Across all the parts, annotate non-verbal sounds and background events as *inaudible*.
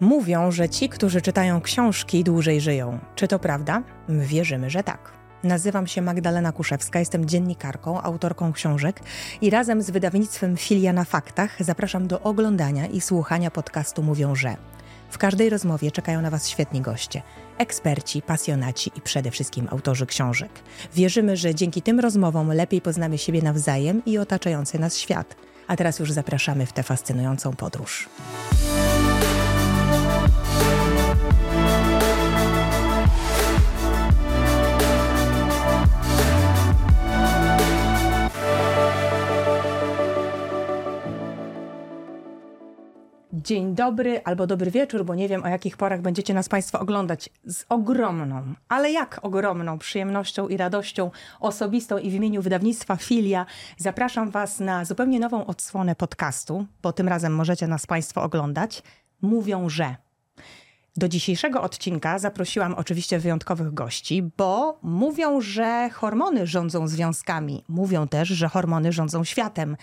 Mówią, że ci, którzy czytają książki, dłużej żyją. Czy to prawda? My wierzymy, że tak. Nazywam się Magdalena Kuszewska, jestem dziennikarką, autorką książek i razem z wydawnictwem Filia na Faktach zapraszam do oglądania i słuchania podcastu Mówią, że. W każdej rozmowie czekają na Was świetni goście, eksperci, pasjonaci i przede wszystkim autorzy książek. Wierzymy, że dzięki tym rozmowom lepiej poznamy siebie nawzajem i otaczający nas świat. A teraz już zapraszamy w tę fascynującą podróż. Dzień dobry albo dobry wieczór, bo nie wiem o jakich porach będziecie nas Państwo oglądać. Z ogromną, ale jak ogromną przyjemnością i radością osobistą i w imieniu wydawnictwa Filia zapraszam Was na zupełnie nową odsłonę podcastu, bo tym razem możecie nas Państwo oglądać. Mówią, że. Do dzisiejszego odcinka zaprosiłam oczywiście wyjątkowych gości, bo mówią, że hormony rządzą związkami. Mówią też, że hormony rządzą światem.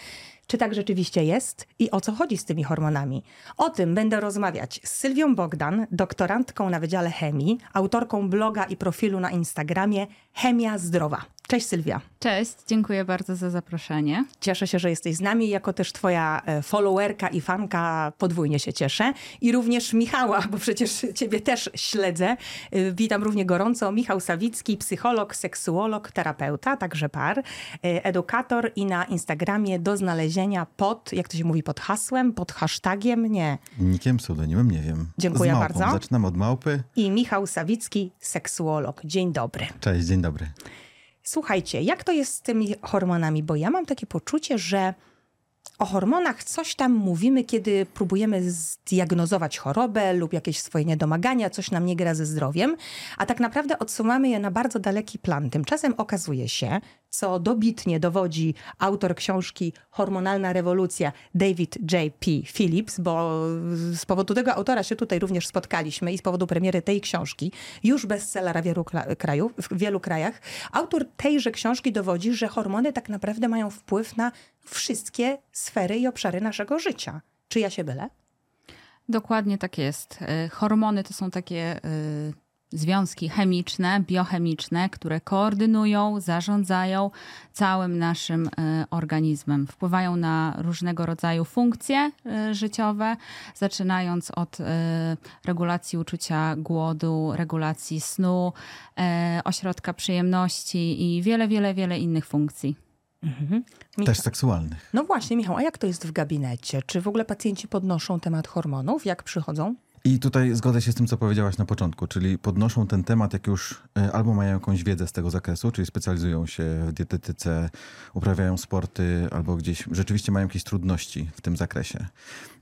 Czy tak rzeczywiście jest i o co chodzi z tymi hormonami? O tym będę rozmawiać z Sylwią Bogdan, doktorantką na Wydziale Chemii, autorką bloga i profilu na Instagramie Chemia Zdrowa. Cześć Sylwia. Cześć, dziękuję bardzo za zaproszenie. Cieszę się, że jesteś z nami. Jako też twoja e, followerka i fanka podwójnie się cieszę. I również Michała, bo przecież ciebie też śledzę. E, witam równie gorąco. Michał Sawicki, psycholog, seksuolog, terapeuta, także par, e, edukator i na Instagramie do znalezienia pod, jak to się mówi, pod hasłem, pod hashtagiem, nie. Nikiem, pseudonimem, nie wiem. Dziękuję bardzo. Zaczynam od małpy. I Michał Sawicki, seksuolog. Dzień dobry. Cześć, dzień dobry. Słuchajcie, jak to jest z tymi hormonami? Bo ja mam takie poczucie, że o hormonach coś tam mówimy, kiedy próbujemy zdiagnozować chorobę lub jakieś swoje niedomagania, coś nam nie gra ze zdrowiem, a tak naprawdę odsuwamy je na bardzo daleki plan. Tymczasem okazuje się, co dobitnie dowodzi autor książki Hormonalna rewolucja David J. P. Phillips, bo z powodu tego autora się tutaj również spotkaliśmy i z powodu premiery tej książki, już bestsellera wielu, krajów, w wielu krajach, autor tejże książki dowodzi, że hormony tak naprawdę mają wpływ na wszystkie sfery i obszary naszego życia. Czy ja się byle? Dokładnie tak jest. Y, hormony to są takie y, związki chemiczne, biochemiczne, które koordynują, zarządzają całym naszym e, organizmem. Wpływają na różnego rodzaju funkcje e, życiowe, zaczynając od e, regulacji uczucia głodu, regulacji snu, ośrodka przyjemności i wiele, wiele, wiele innych funkcji. Mhm. Też seksualnych. No właśnie, Michał, a jak to jest w gabinecie? Czy w ogóle pacjenci podnoszą temat hormonów? Jak przychodzą? I tutaj zgodzę się z tym, co powiedziałaś na początku, czyli podnoszą ten temat, jak już e, albo mają jakąś wiedzę z tego zakresu, czyli specjalizują się w dietetyce, uprawiają sporty, albo gdzieś rzeczywiście mają jakieś trudności w tym zakresie.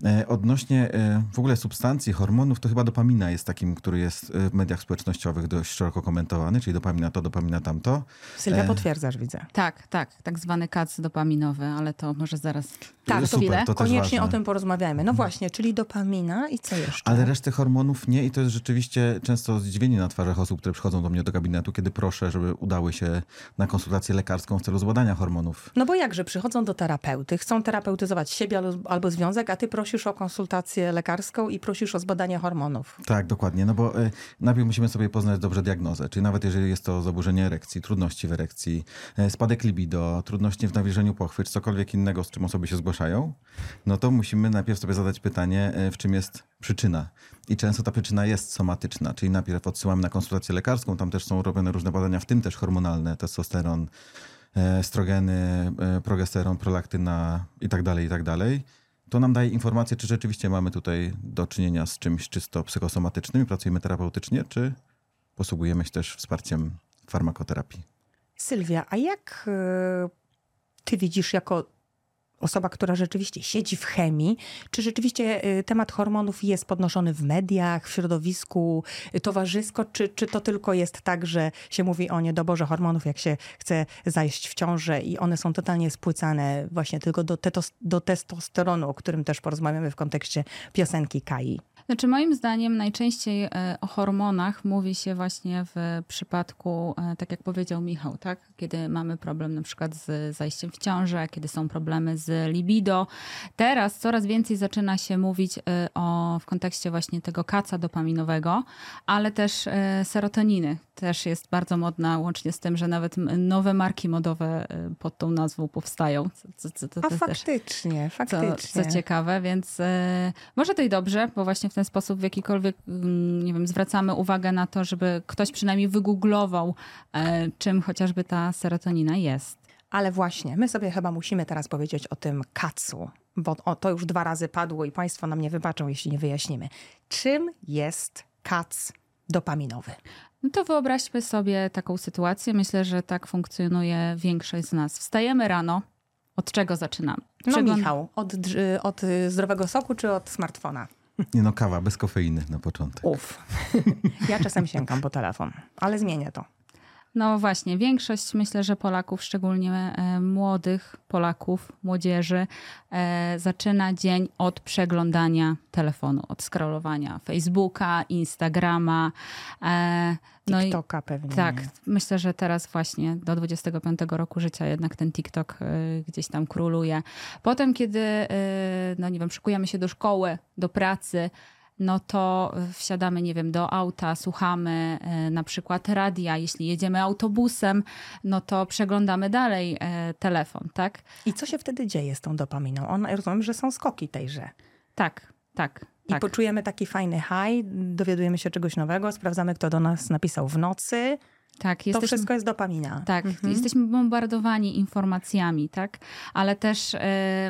E, odnośnie e, w ogóle substancji, hormonów, to chyba dopamina jest takim, który jest w mediach społecznościowych dość szeroko komentowany, czyli dopamina to, dopamina tamto. Sylwia, potwierdzasz, widzę. Tak, tak, tak zwany kac dopaminowy, ale to może zaraz tak, Super, to koniecznie o tym porozmawiamy. No właśnie, czyli dopamina i co jeszcze? Ale reszty hormonów nie i to jest rzeczywiście często zdziwienie na twarzach osób, które przychodzą do mnie do gabinetu, kiedy proszę, żeby udały się na konsultację lekarską w celu zbadania hormonów. No bo jakże, przychodzą do terapeuty, chcą terapeutyzować siebie albo, związek, a ty prosisz o konsultację lekarską i prosisz o zbadanie hormonów. Tak, dokładnie, no bo y, najpierw musimy sobie poznać dobrze diagnozę, czyli nawet jeżeli jest to zaburzenie erekcji, trudności w erekcji, y, spadek libido, trudności w nawilżeniu pochwy, czy cokolwiek innego, z czym osoby się zgłaszają, no to musimy najpierw sobie zadać pytanie, y, w czym jest przyczyna. I często ta przyczyna jest somatyczna, czyli najpierw odsyłamy na konsultację lekarską, tam też są robione różne badania, w tym też hormonalne, testosteron, e, estrogeny, e, progesteron, prolaktyna itd., tak itd. Tak to nam daje informację, czy rzeczywiście mamy tutaj do czynienia z czymś czysto psychosomatycznym i pracujemy terapeutycznie, czy posługujemy się też wsparciem farmakoterapii. Sylwia, a jak e, ty widzisz jako osoba, która rzeczywiście siedzi w chemii, czy rzeczywiście y, temat hormonów jest podnoszony w mediach, w środowisku y, towarzysko, czy, czy to tylko jest tak, że się mówi o niedoborze hormonów, jak się chce zajść w ciążę i one są totalnie spłycane właśnie tylko do, tetos, do testosteronu, o którym też porozmawiamy w kontekście piosenki Kai? Znaczy, moim zdaniem najczęściej e, o hormonach mówi się właśnie w przypadku, e, tak jak powiedział Michał, tak? kiedy mamy problem na przykład z zajściem w ciążę, kiedy są problemy z libido. Teraz coraz więcej zaczyna się mówić e, o, w kontekście właśnie tego kaca dopaminowego, ale też serotoniny. Też jest bardzo modna, łącznie z tym, że nawet nowe marki modowe pod tą nazwą powstają. Co, co, to, A faktycznie, też, faktycznie. Co, co ciekawe, więc może to i dobrze, bo właśnie w ten sposób w jakikolwiek, mm, nie wiem, zwracamy uwagę na to, żeby ktoś przynajmniej wygooglował, e, czym chociażby ta serotonina jest. Ale właśnie, my sobie chyba musimy teraz powiedzieć o tym kacu, bo to już dwa razy padło i Państwo nam nie wybaczą, jeśli nie wyjaśnimy. Czym jest kac dopaminowy? No to wyobraźmy sobie taką sytuację. Myślę, że tak funkcjonuje większość z nas. Wstajemy rano. Od czego zaczynamy? No Michał, od, od zdrowego soku czy od smartfona? Nie no, kawa bez kofeiny na początek. Uf. *laughs* Ja czasem sięgam po telefon, ale zmienię to. No właśnie, większość myślę, że Polaków, szczególnie e, młodych Polaków, młodzieży, e, zaczyna dzień od przeglądania telefonu, od scrollowania Facebooka, Instagrama. E, no TikToka pewnie. Tak, myślę, że teraz właśnie do 25 roku życia jednak ten TikTok gdzieś tam króluje. Potem, kiedy, no nie wiem, szykujemy się do szkoły, do pracy, no to wsiadamy, nie wiem, do auta, słuchamy e, na przykład radia. Jeśli jedziemy autobusem, no to przeglądamy dalej e, telefon, tak? I co się wtedy dzieje z tą dopaminą? On, rozumiem, że są skoki tejże. Tak, tak. I tak. poczujemy taki fajny high, dowiadujemy się czegoś nowego, sprawdzamy, kto do nas napisał w nocy. Tak, jesteśmy, to wszystko jest dopamina. Tak, mhm. jesteśmy bombardowani informacjami, tak? Ale też y,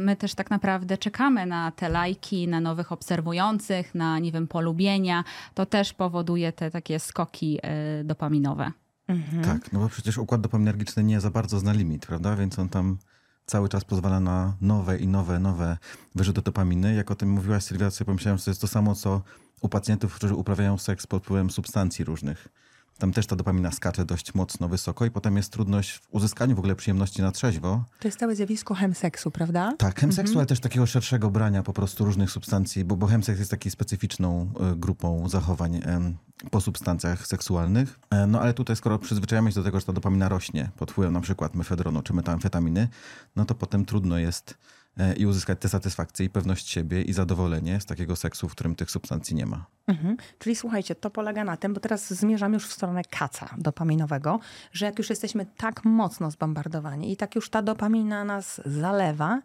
my też tak naprawdę czekamy na te lajki, na nowych obserwujących, na, nie wiem, polubienia. To też powoduje te takie skoki y, dopaminowe. Mhm. Tak, no bo przecież układ dopaminergiczny nie za bardzo zna limit, prawda? Więc on tam cały czas pozwala na nowe i nowe, nowe wyrzuty dopaminy. Jak o tym mówiłaś Sylwia, sobie pomyślałem, że to jest to samo, co u pacjentów, którzy uprawiają seks pod wpływem substancji różnych tam też ta dopamina skacze dość mocno, wysoko i potem jest trudność w uzyskaniu w ogóle przyjemności na trzeźwo. To jest całe zjawisko chemseksu, prawda? Tak, chemseksu, mhm. ale też takiego szerszego brania po prostu różnych substancji, bo, bo chemseks jest taką specyficzną y, grupą zachowań y, po substancjach seksualnych. Y, no ale tutaj skoro przyzwyczajamy się do tego, że ta dopamina rośnie pod wpływem na przykład mefedronu czy metamfetaminy, no to potem trudno jest i uzyskać tę satysfakcję i pewność siebie i zadowolenie z takiego seksu, w którym tych substancji nie ma. Mhm. Czyli słuchajcie, to polega na tym, bo teraz zmierzam już w stronę kaca dopaminowego, że jak już jesteśmy tak mocno zbombardowani i tak już ta dopamina nas zalewa,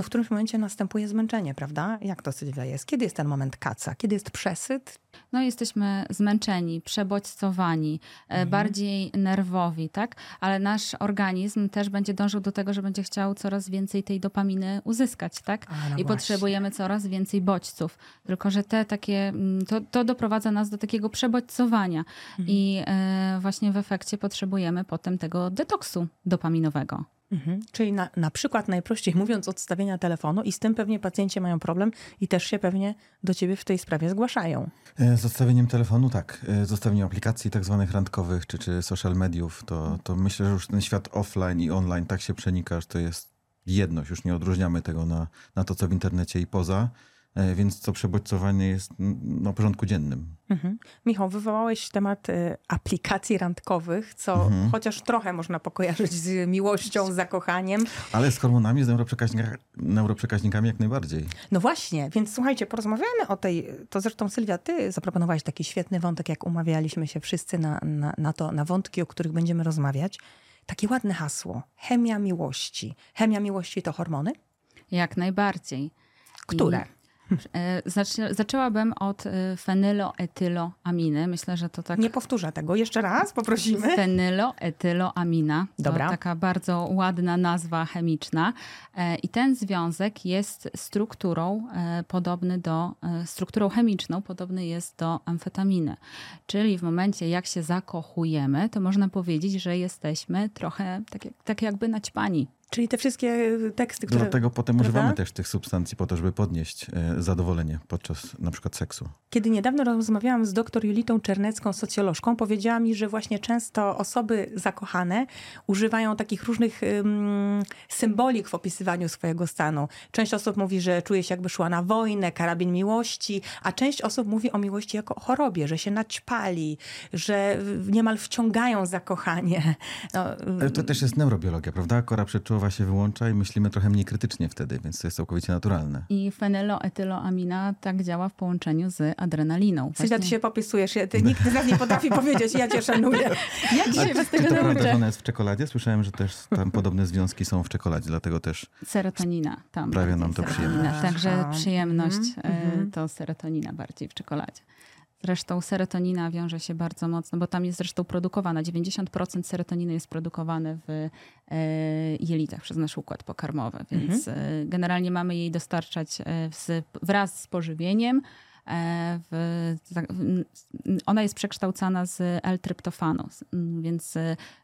no w którymś momencie następuje zmęczenie, prawda? Jak to Sylwia jest? Kiedy jest ten moment kaca? Kiedy jest przesyt? No jesteśmy zmęczeni, przebodźcowani, e, mhm. bardziej nerwowi, tak? Ale nasz organizm też będzie dążył do tego, że będzie chciał coraz więcej tej dopaminy uzyskać, tak? A, no I właśnie. potrzebujemy coraz więcej bodźców. Tylko, że te takie, mm, to, to doprowadza nas do takiego przebodźcowania mhm. i e, właśnie w efekcie potrzebujemy potem tego detoksu dopaminowego. Mhm. Czyli na, na przykład, najprościej mówiąc, odstawienia telefonu i z tym pewnie pacjenci mają problem i też się pewnie do ciebie w tej sprawie zgłaszają. E, z odstawieniem telefonu, tak. E, z odstawieniem aplikacji tak zwanych randkowych czy, czy social mediów, to, to myślę, że już ten świat offline i online tak się przenika, że to jest jedność. Już nie odróżniamy tego na, na to, co w internecie i poza. E, więc to przebodźcowanie jest na porządku dziennym. Mhm. Michał, wywołałeś temat y, aplikacji randkowych, co mhm. chociaż trochę można pokojarzyć z miłością, z zakochaniem. Ale z hormonami, z neuroprzekaźnikami, neuroprzekaźnikami jak najbardziej. No właśnie, więc słuchajcie, porozmawiamy o tej, to zresztą Sylwia, ty zaproponowałeś taki świetny wątek, jak umawialiśmy się wszyscy na, na, na to, na wątki, o których będziemy rozmawiać. Takie ładne hasło, chemia miłości. Chemia miłości to hormony? Jak najbardziej. Które? I *laughs* zaczęłabym od e, fenyloetyloaminy. Myślę, że to tak. Nie powtórzę tego. Jeszcze raz poprosimy. *laughs* Fenyloetyloamina. Dobra. To taka bardzo ładna nazwa chemiczna. E, I ten związek jest strukturą podobny do, strukturą chemiczną podobny jest do amfetaminy. Czyli w momencie, jak się zakochujemy, to można powiedzieć, że jesteśmy trochę tak, tak jakby naćpani Czyli te wszystkie teksty, które... Dlatego potem prawda? używamy też tych substancji po to, żeby podnieść e, zadowolenie podczas na przykład seksu. Kiedy niedawno rozmawiałam z doktor Julitą Czernecką, socjolożką, powiedziała mi, że właśnie często osoby zakochane używają takich różnych ym, symbolik w opisywaniu swojego stanu. Część osób mówi, że czuje się jakby szła na wojnę, karabin miłości, a część osób mówi o miłości jako o chorobie, że się naćpali, że niemal wciągają zakochanie. No, to też jest neurobiologia, prawda? Kora przeczuwa się wyłącza i myślimy trochę mniej krytycznie wtedy, więc to jest całkowicie naturalne. I fenyloetyloamina tak działa w połączeniu z adrenaliną. Sylwia, ty się popisujesz. Ty, nikt z nas nie potrafi *laughs* powiedzieć, ja cię szanuję. Ja dzisiaj czy tego to prawda, że nauczę. ona jest w czekoladzie? Słyszałem, że też tam podobne związki są w czekoladzie, dlatego też Serotonina tam. Bardziej nam to serotonina. przyjemność. Także przyjemność Mhm, e, to serotonina bardziej w czekoladzie. Zresztą serotonina wiąże się bardzo mocno, bo tam jest zresztą produkowana. 90% serotoniny jest produkowane w e, jelitach przez nasz układ pokarmowy, więc e, generalnie mamy jej dostarczać e, wraz z pożywieniem. W, ona jest przekształcana z L-tryptofanu, więc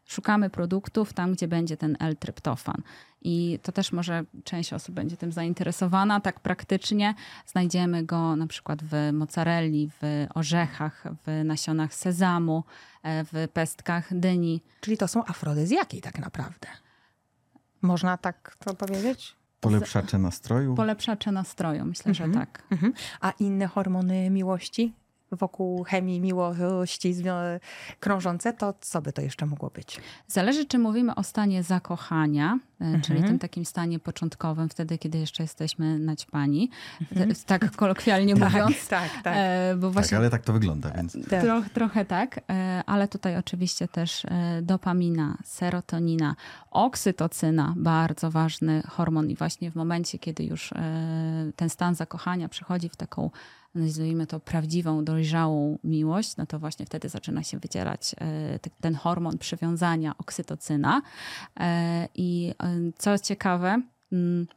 szukamy produktów tam, gdzie będzie ten L-tryptofan. I to też może część osób będzie tym zainteresowana. Tak praktycznie znajdziemy go na przykład w mozzarelli, w orzechach, w nasionach sezamu, e, w pestkach dyni. Czyli to są afrodyzjaki tak naprawdę. Można tak to powiedzieć? polepszacze nastroju. Polepszacze nastroju, myślę, że tak. Mhm. A inne hormony miłości wokół chemii miłości krążące, to co by to jeszcze mogło być? Zależy, czy mówimy o stanie zakochania, e, czyli Mhm. tym takim stanie początkowym, wtedy, kiedy jeszcze jesteśmy naćpani, Te- tak kolokwialnie *laughs* mówiąc. tak, tak. E, Bo Tak, właśnie ale tak to wygląda, więc tak. Tro, trochę tak, e, ale tutaj oczywiście też e, dopamina, serotonina, oksytocyna, bardzo ważny hormon i właśnie w momencie, kiedy już e, ten stan zakochania przechodzi w taką, nazwijmy to prawdziwą, dojrzałą miłość, no to właśnie wtedy zaczyna się wydzielać e, te- ten hormon przywiązania, oksytocyna. E, I e, co ciekawe, mm,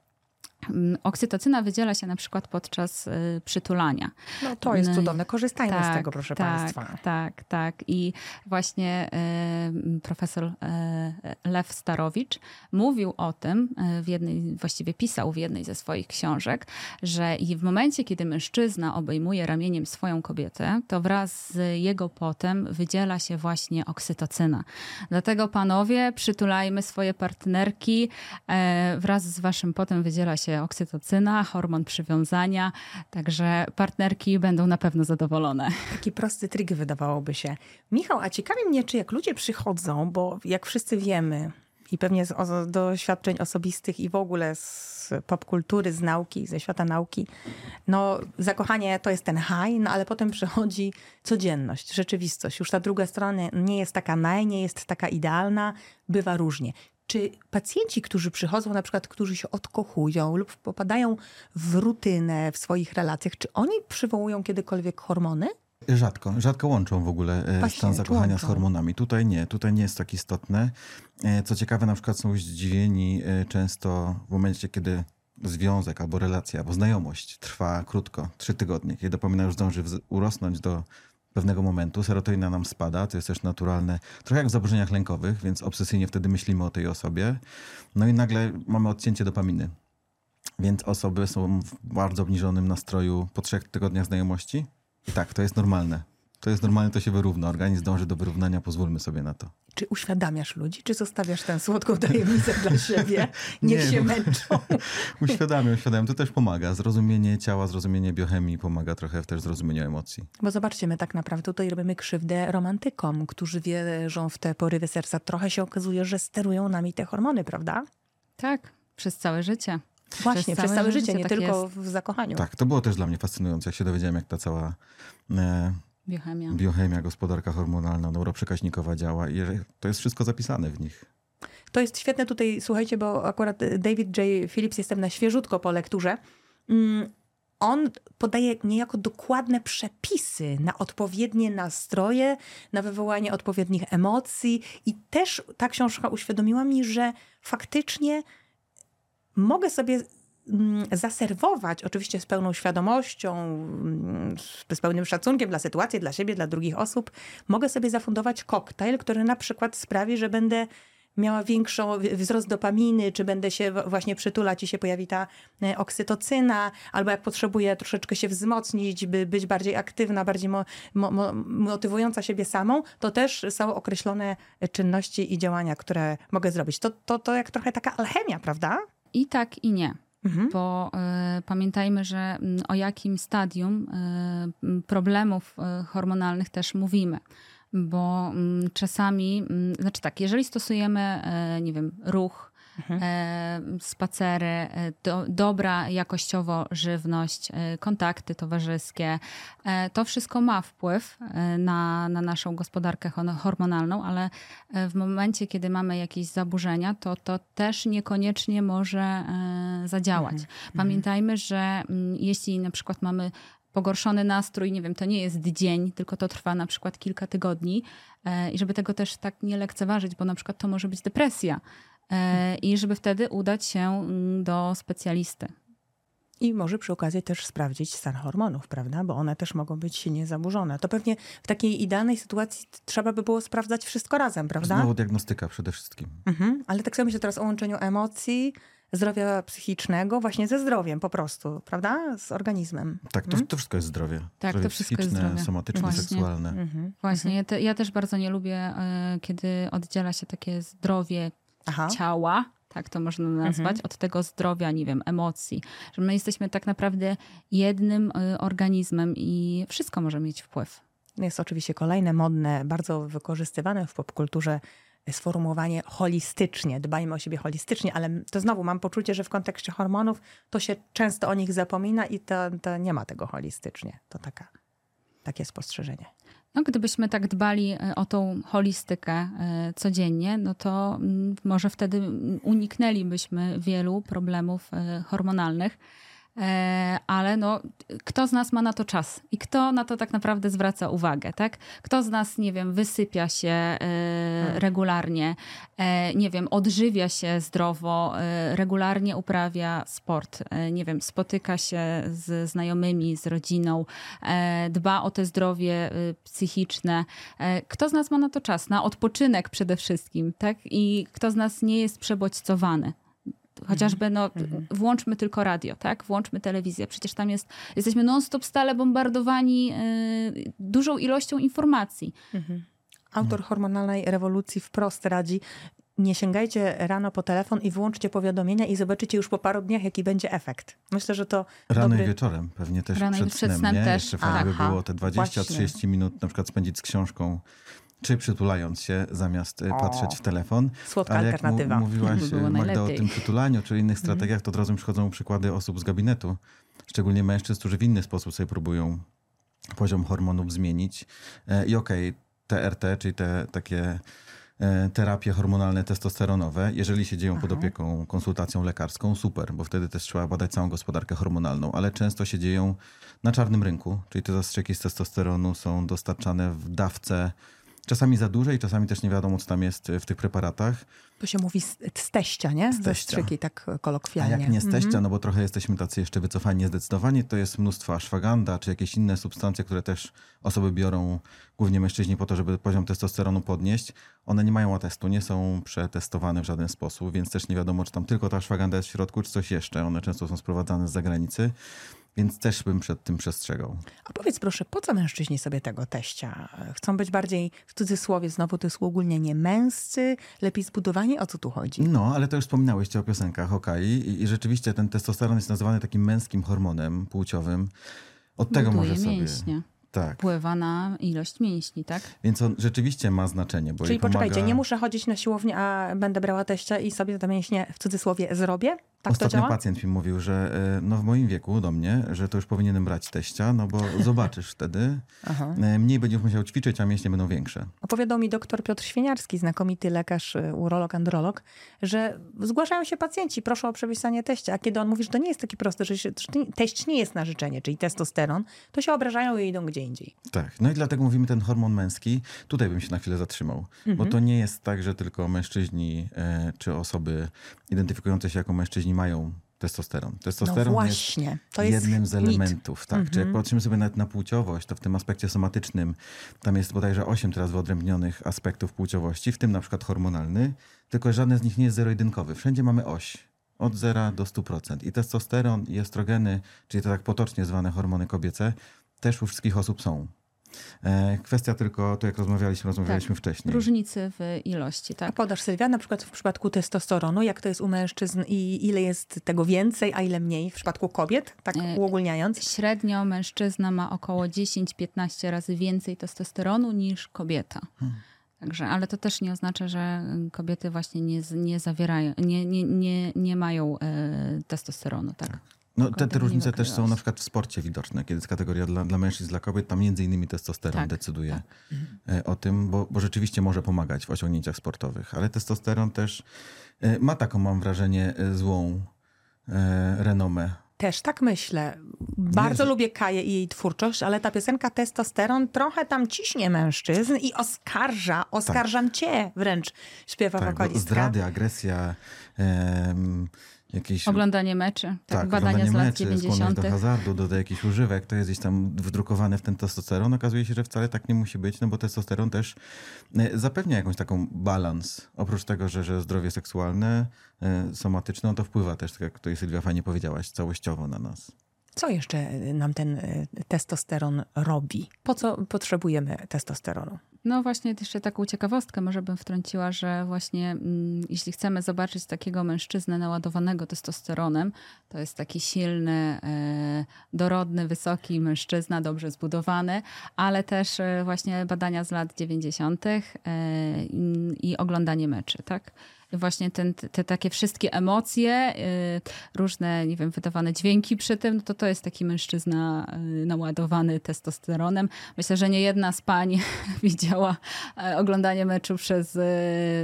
oksytocyna wydziela się na przykład podczas e, przytulania. No to jest i- cudowne. Korzystajmy z tego, proszę tak, Państwa. Tak, tak. I właśnie e, profesor e, Lew Starowicz mówił o tym, w jednej, właściwie pisał w jednej ze swoich książek, że i w momencie, kiedy mężczyzna obejmuje ramieniem swoją kobietę, to wraz z jego potem wydziela się właśnie oksytocyna. Dlatego panowie, przytulajmy swoje partnerki, e, wraz z waszym potem wydziela się oksytocyna, hormon przywiązania, także partnerki będą na pewno zadowolone. Taki prosty trik wydawałoby się. Michał, a ciekawi mnie, czy jak ludzie przychodzą, bo jak wszyscy wiemy i pewnie z doświadczeń osobistych i w ogóle z popkultury, z nauki, ze świata nauki, no zakochanie to jest ten high, no ale potem przychodzi codzienność, rzeczywistość. Już ta druga strona nie jest taka naj, nie jest taka idealna, bywa różnie. Czy pacjenci, którzy przychodzą, na przykład, którzy się odkochują lub popadają w rutynę w swoich relacjach, czy oni przywołują kiedykolwiek hormony? rzadko, rzadko łączą w ogóle e, Właśnie, stan zakochania z hormonami. Tutaj nie, tutaj nie jest tak istotne. E, Co ciekawe, na przykład są zdziwieni e, często w momencie, kiedy związek albo relacja, albo znajomość trwa krótko, trzy tygodnie, kiedy dopamina już zdąży urosnąć do pewnego momentu, serotonina nam spada, to jest też naturalne, trochę jak w zaburzeniach lękowych, więc obsesyjnie wtedy myślimy o tej osobie. No i nagle mamy odcięcie dopaminy. Więc osoby są w bardzo obniżonym nastroju po trzech tygodniach znajomości. I tak, to jest normalne. To jest normalne, to się wyrówna. Organizm dąży do wyrównania, pozwólmy sobie na to. Czy uświadamiasz ludzi, czy zostawiasz tę słodką tajemnicę dla *laughs* siebie? Niech Nie, się męczą. *laughs* Uświadamiam, uświadamiam. To też pomaga. Zrozumienie ciała, zrozumienie biochemii pomaga trochę w też zrozumieniu emocji. Bo zobaczcie, my tak naprawdę tutaj robimy krzywdę romantykom, którzy wierzą w te porywy serca. Trochę się okazuje, że sterują nami te hormony, prawda? Tak, przez całe życie. Właśnie, przez całe, życie, nie tak tylko jest. w zakochaniu. Tak, to było też dla mnie fascynujące, jak się dowiedziałem, jak ta cała e, Biochemia. biochemia, gospodarka hormonalna, neuroprzekaźnikowa działa i to jest wszystko zapisane w nich. To jest świetne tutaj, słuchajcie, bo akurat David J. Phillips, jestem na świeżutko po lekturze. Mm, On podaje niejako dokładne przepisy na odpowiednie nastroje, na wywołanie odpowiednich emocji. I też ta książka uświadomiła mi, że faktycznie mogę sobie zaserwować, oczywiście z pełną świadomością, mm, z pełnym szacunkiem dla sytuacji, dla siebie, dla drugich osób, mogę sobie zafundować koktajl, który na przykład sprawi, że będę miała większą wzrost dopaminy, czy będę się właśnie przytulać i się pojawi ta e, oksytocyna, albo jak potrzebuję troszeczkę się wzmocnić, by być bardziej aktywna, bardziej mo, mo, motywująca siebie samą, to też są określone czynności i działania, które mogę zrobić. To, to, to jak trochę taka alchemia, prawda? I tak, i nie. Mhm. Bo y, pamiętajmy, że mm, o jakim stadium y, problemów y, hormonalnych też mówimy. Bo mm, czasami, mm, znaczy tak, jeżeli stosujemy, nie wiem, ruch, y, spacery, y, do, dobra jakościowo żywność, y, kontakty towarzyskie, to wszystko ma wpływ na, na naszą gospodarkę hormonalną, ale w momencie, kiedy mamy jakieś zaburzenia, to to też niekoniecznie może zadziałać. Pamiętajmy, że mm, jeśli na przykład mamy pogorszony nastrój, nie wiem, to nie jest dzień, tylko to trwa na przykład kilka tygodni e, i żeby tego też tak nie lekceważyć, bo na przykład to może być depresja e, i żeby wtedy udać się mm, do specjalisty. I może przy okazji też sprawdzić stan hormonów, prawda? Bo one też mogą być silnie zaburzone. To pewnie w takiej idealnej sytuacji trzeba by było sprawdzać wszystko razem, prawda? Znowu diagnostyka przede wszystkim. Mhm. Ale tak sobie myślę teraz o łączeniu emocji, zdrowia psychicznego właśnie ze zdrowiem po prostu, prawda? Z organizmem. Tak, to, to wszystko jest zdrowie. Tak, zdrowie to wszystko jest psychiczne, zdrowie. somatyczne, Właśnie. seksualne. Mhm. Właśnie, ja, te, ja też bardzo nie lubię, e, kiedy oddziela się takie zdrowie Aha. ciała, tak to można nazwać, od tego zdrowia, nie wiem, emocji. Że my jesteśmy tak naprawdę jednym e, organizmem i wszystko może mieć wpływ. Jest oczywiście kolejne modne, bardzo wykorzystywane w popkulturze sformułowanie holistycznie. Dbajmy o siebie holistycznie, ale to znowu mam poczucie, że w kontekście hormonów to się często o nich zapomina i to, to nie ma tego holistycznie. To taka, takie spostrzeżenie. No, gdybyśmy tak dbali e, o tą holistykę e, codziennie, no to mm, może wtedy uniknęlibyśmy wielu problemów e, hormonalnych. E, Ale no, kto z nas ma na to czas i kto na to tak naprawdę zwraca uwagę, tak? Kto z nas, nie wiem, wysypia się e, regularnie, e, nie wiem, odżywia się zdrowo, regularnie uprawia sport, nie wiem, spotyka się z znajomymi, z rodziną, dba o te zdrowie psychiczne. Kto z nas ma na to czas? Na odpoczynek przede wszystkim, tak? I kto z nas nie jest przebodźcowany? Chociażby, no, włączmy tylko radio, tak? Włączmy telewizję. Przecież tam jest, jesteśmy non-stop stale bombardowani y, dużą ilością informacji. Autor hormonalnej rewolucji wprost radzi, nie sięgajcie rano po telefon i włączcie powiadomienia i zobaczycie już po paru dniach, jaki będzie efekt. Myślę, że to Rano dobry... i wieczorem, pewnie też Rano i przed, przed snem, snem nie? też. Jeszcze fajnie by Aha, było te 20-30 minut na przykład spędzić z książką, czy przytulając się, zamiast y, patrzeć w telefon. Słodka Ale jak alternatywa. Mu, mówiłaś *laughs* y, Magda o najlepiej. tym przytulaniu, czy innych strategiach, to od razu mi przychodzą przykłady osób z gabinetu, szczególnie mężczyzn, którzy w inny sposób sobie próbują poziom hormonów zmienić. E, I okej, TRT, czyli te takie e, terapie hormonalne testosteronowe, jeżeli się dzieją pod opieką, konsultacją lekarską, super, bo wtedy też trzeba badać całą gospodarkę hormonalną, ale często się dzieją na czarnym rynku, czyli te zastrzyki z testosteronu są dostarczane w dawce czasami za dużej, czasami też nie wiadomo, co tam jest w tych preparatach. To się mówi z, z teścia, nie? Z teścia. Tak A kolokwialnie. jak nie z teścia, Mhm. no bo trochę jesteśmy tacy jeszcze wycofani zdecydowanie, to jest mnóstwo ashwaganda, czy jakieś inne substancje, które też osoby biorą, głównie mężczyźni, po to, żeby poziom testosteronu podnieść. One nie mają atestu, nie są przetestowane w żaden sposób, więc też nie wiadomo, czy tam tylko ta ashwaganda jest w środku, czy coś jeszcze. One często są sprowadzane z zagranicy, więc też bym przed tym przestrzegał. A powiedz proszę, po co mężczyźni sobie tego teścia? Chcą być bardziej, w cudzysłowie, znowu to jest uogólnienie męscy, lepiej zbudowani? O co tu chodzi? No, ale to już wspominałeś o piosenkach, okej. I, I rzeczywiście ten testosteron jest nazywany takim męskim hormonem płciowym. Od tego Buduje może sobie... mięśnie. Tak. Wpływa na ilość mięśni, tak? Więc on rzeczywiście ma znaczenie, bo Czyli pomaga... poczekajcie, nie muszę chodzić na siłownię, a będę brała teścia i sobie te mięśnie w cudzysłowie zrobię? Tak Ostatnio pacjent mi mówił, że e, no w moim wieku do mnie, że to już powinienem brać teścia, no bo *laughs* zobaczysz wtedy, Aha. e, mniej będziesz musiał ćwiczyć, a mięśnie będą większe. Opowiadał mi doktor Piotr Świeniarski, znakomity lekarz, y, urolog, androlog, że zgłaszają się pacjenci, proszą o przepisanie teścia, a kiedy on mówi, że to nie jest takie proste, że, się, że teść nie jest na życzenie, czyli testosteron, to się obrażają i idą gdzie indziej. Tak, no i dlatego mówimy ten hormon męski. Tutaj bym się na chwilę zatrzymał, bo to nie jest tak, że tylko mężczyźni czy osoby identyfikujące się jako mężczyźni mają testosteron. No Testosteron właśnie, jest to jest jednym z mit. elementów. Tak. Czy jak Mhm. patrzymy sobie nawet na płciowość, to w tym aspekcie somatycznym tam jest bodajże 8 teraz wyodrębnionych aspektów płciowości, w tym na przykład hormonalny, tylko żaden z nich nie jest zero-jedynkowy. Wszędzie mamy oś. Od 0 do 100%. I testosteron i estrogeny, czyli to tak potocznie zwane hormony kobiece, też u wszystkich osób są. E, kwestia tylko, tu jak rozmawialiśmy, rozmawialiśmy wcześniej. Różnicy w ilości, A tak? podasz Sylwia, na przykład w przypadku testosteronu, jak to jest u mężczyzn i ile jest tego więcej, a ile mniej w przypadku kobiet, tak E, uogólniając? Średnio mężczyzna ma około 10-15 razy więcej testosteronu niż kobieta. Także, ale to też nie oznacza, że kobiety właśnie nie, nie zawierają, nie, nie, nie, nie mają e, testosteronu, tak? No, te, te różnice też są na przykład w sporcie widoczne, kiedy jest kategoria dla, dla mężczyzn, dla kobiet, tam między innymi testosteron Tak, decyduje e, o tym, bo, bo rzeczywiście może pomagać w osiągnięciach sportowych, ale testosteron też e, ma taką, mam wrażenie, e, złą e, renomę. Też tak myślę. Bardzo lubię Kaję i jej twórczość, ale ta piosenka Testosteron trochę tam ciśnie mężczyzn i oskarża, oskarżam cię wręcz, śpiewa Tak, wokalistka. zdrady, agresja, em, jakieś... Oglądanie meczy, tak, Tak, badania z oglądanie lat meczy, skłonność 90. do hazardu, do, do jakichś używek, to jest gdzieś tam wdrukowane w ten testosteron. Okazuje się, że wcale tak nie musi być, no bo testosteron też e, zapewnia jakąś taką balans. Oprócz tego, że, że zdrowie seksualne, e, somatyczne, no to wpływa też, tak jak tutaj Sylwia fajnie powiedziałaś, całościowo na nas. Co jeszcze nam ten y, testosteron robi? Po co potrzebujemy testosteronu? No właśnie, jeszcze taką ciekawostkę może bym wtrąciła, że właśnie mm, jeśli chcemy zobaczyć takiego mężczyznę naładowanego testosteronem, to jest taki silny, e, dorodny, wysoki mężczyzna, dobrze zbudowany, ale też e, właśnie badania z lat 90. E, i, i oglądanie meczy, tak? Właśnie ten, te takie wszystkie emocje, e, różne, nie wiem, wydawane dźwięki przy tym, no to to jest taki mężczyzna e, naładowany testosteronem. Myślę, że nie jedna z pań *laughs* widziała e, oglądanie meczu przez, e,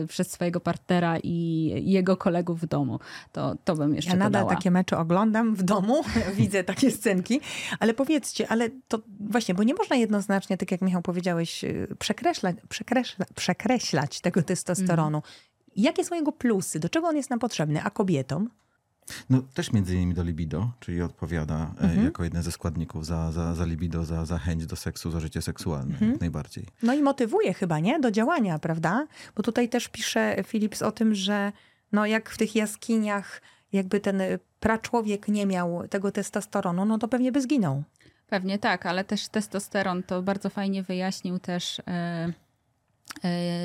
przez swojego partnera i jego kolegów w domu. To, to bym jeszcze Ja nadal dodała. takie mecze oglądam w domu, *laughs* widzę takie scenki, ale powiedzcie, ale to właśnie, bo nie można jednoznacznie, tak jak Michał powiedziałeś, y, przekreślać, przekreśla, przekreślać tego testosteronu. Jakie są jego plusy? Do czego on jest nam potrzebny? A kobietom? No też między innymi do libido, czyli odpowiada e, jako jeden ze składników za, za, za libido, za, za chęć do seksu, za życie seksualne, jak najbardziej. No i motywuje chyba, nie? Do działania, prawda? Bo tutaj też pisze Philips o tym, że no jak w tych jaskiniach jakby ten y, praczłowiek nie miał tego testosteronu, no to pewnie by zginął. Pewnie tak, ale też testosteron to bardzo fajnie wyjaśnił też e,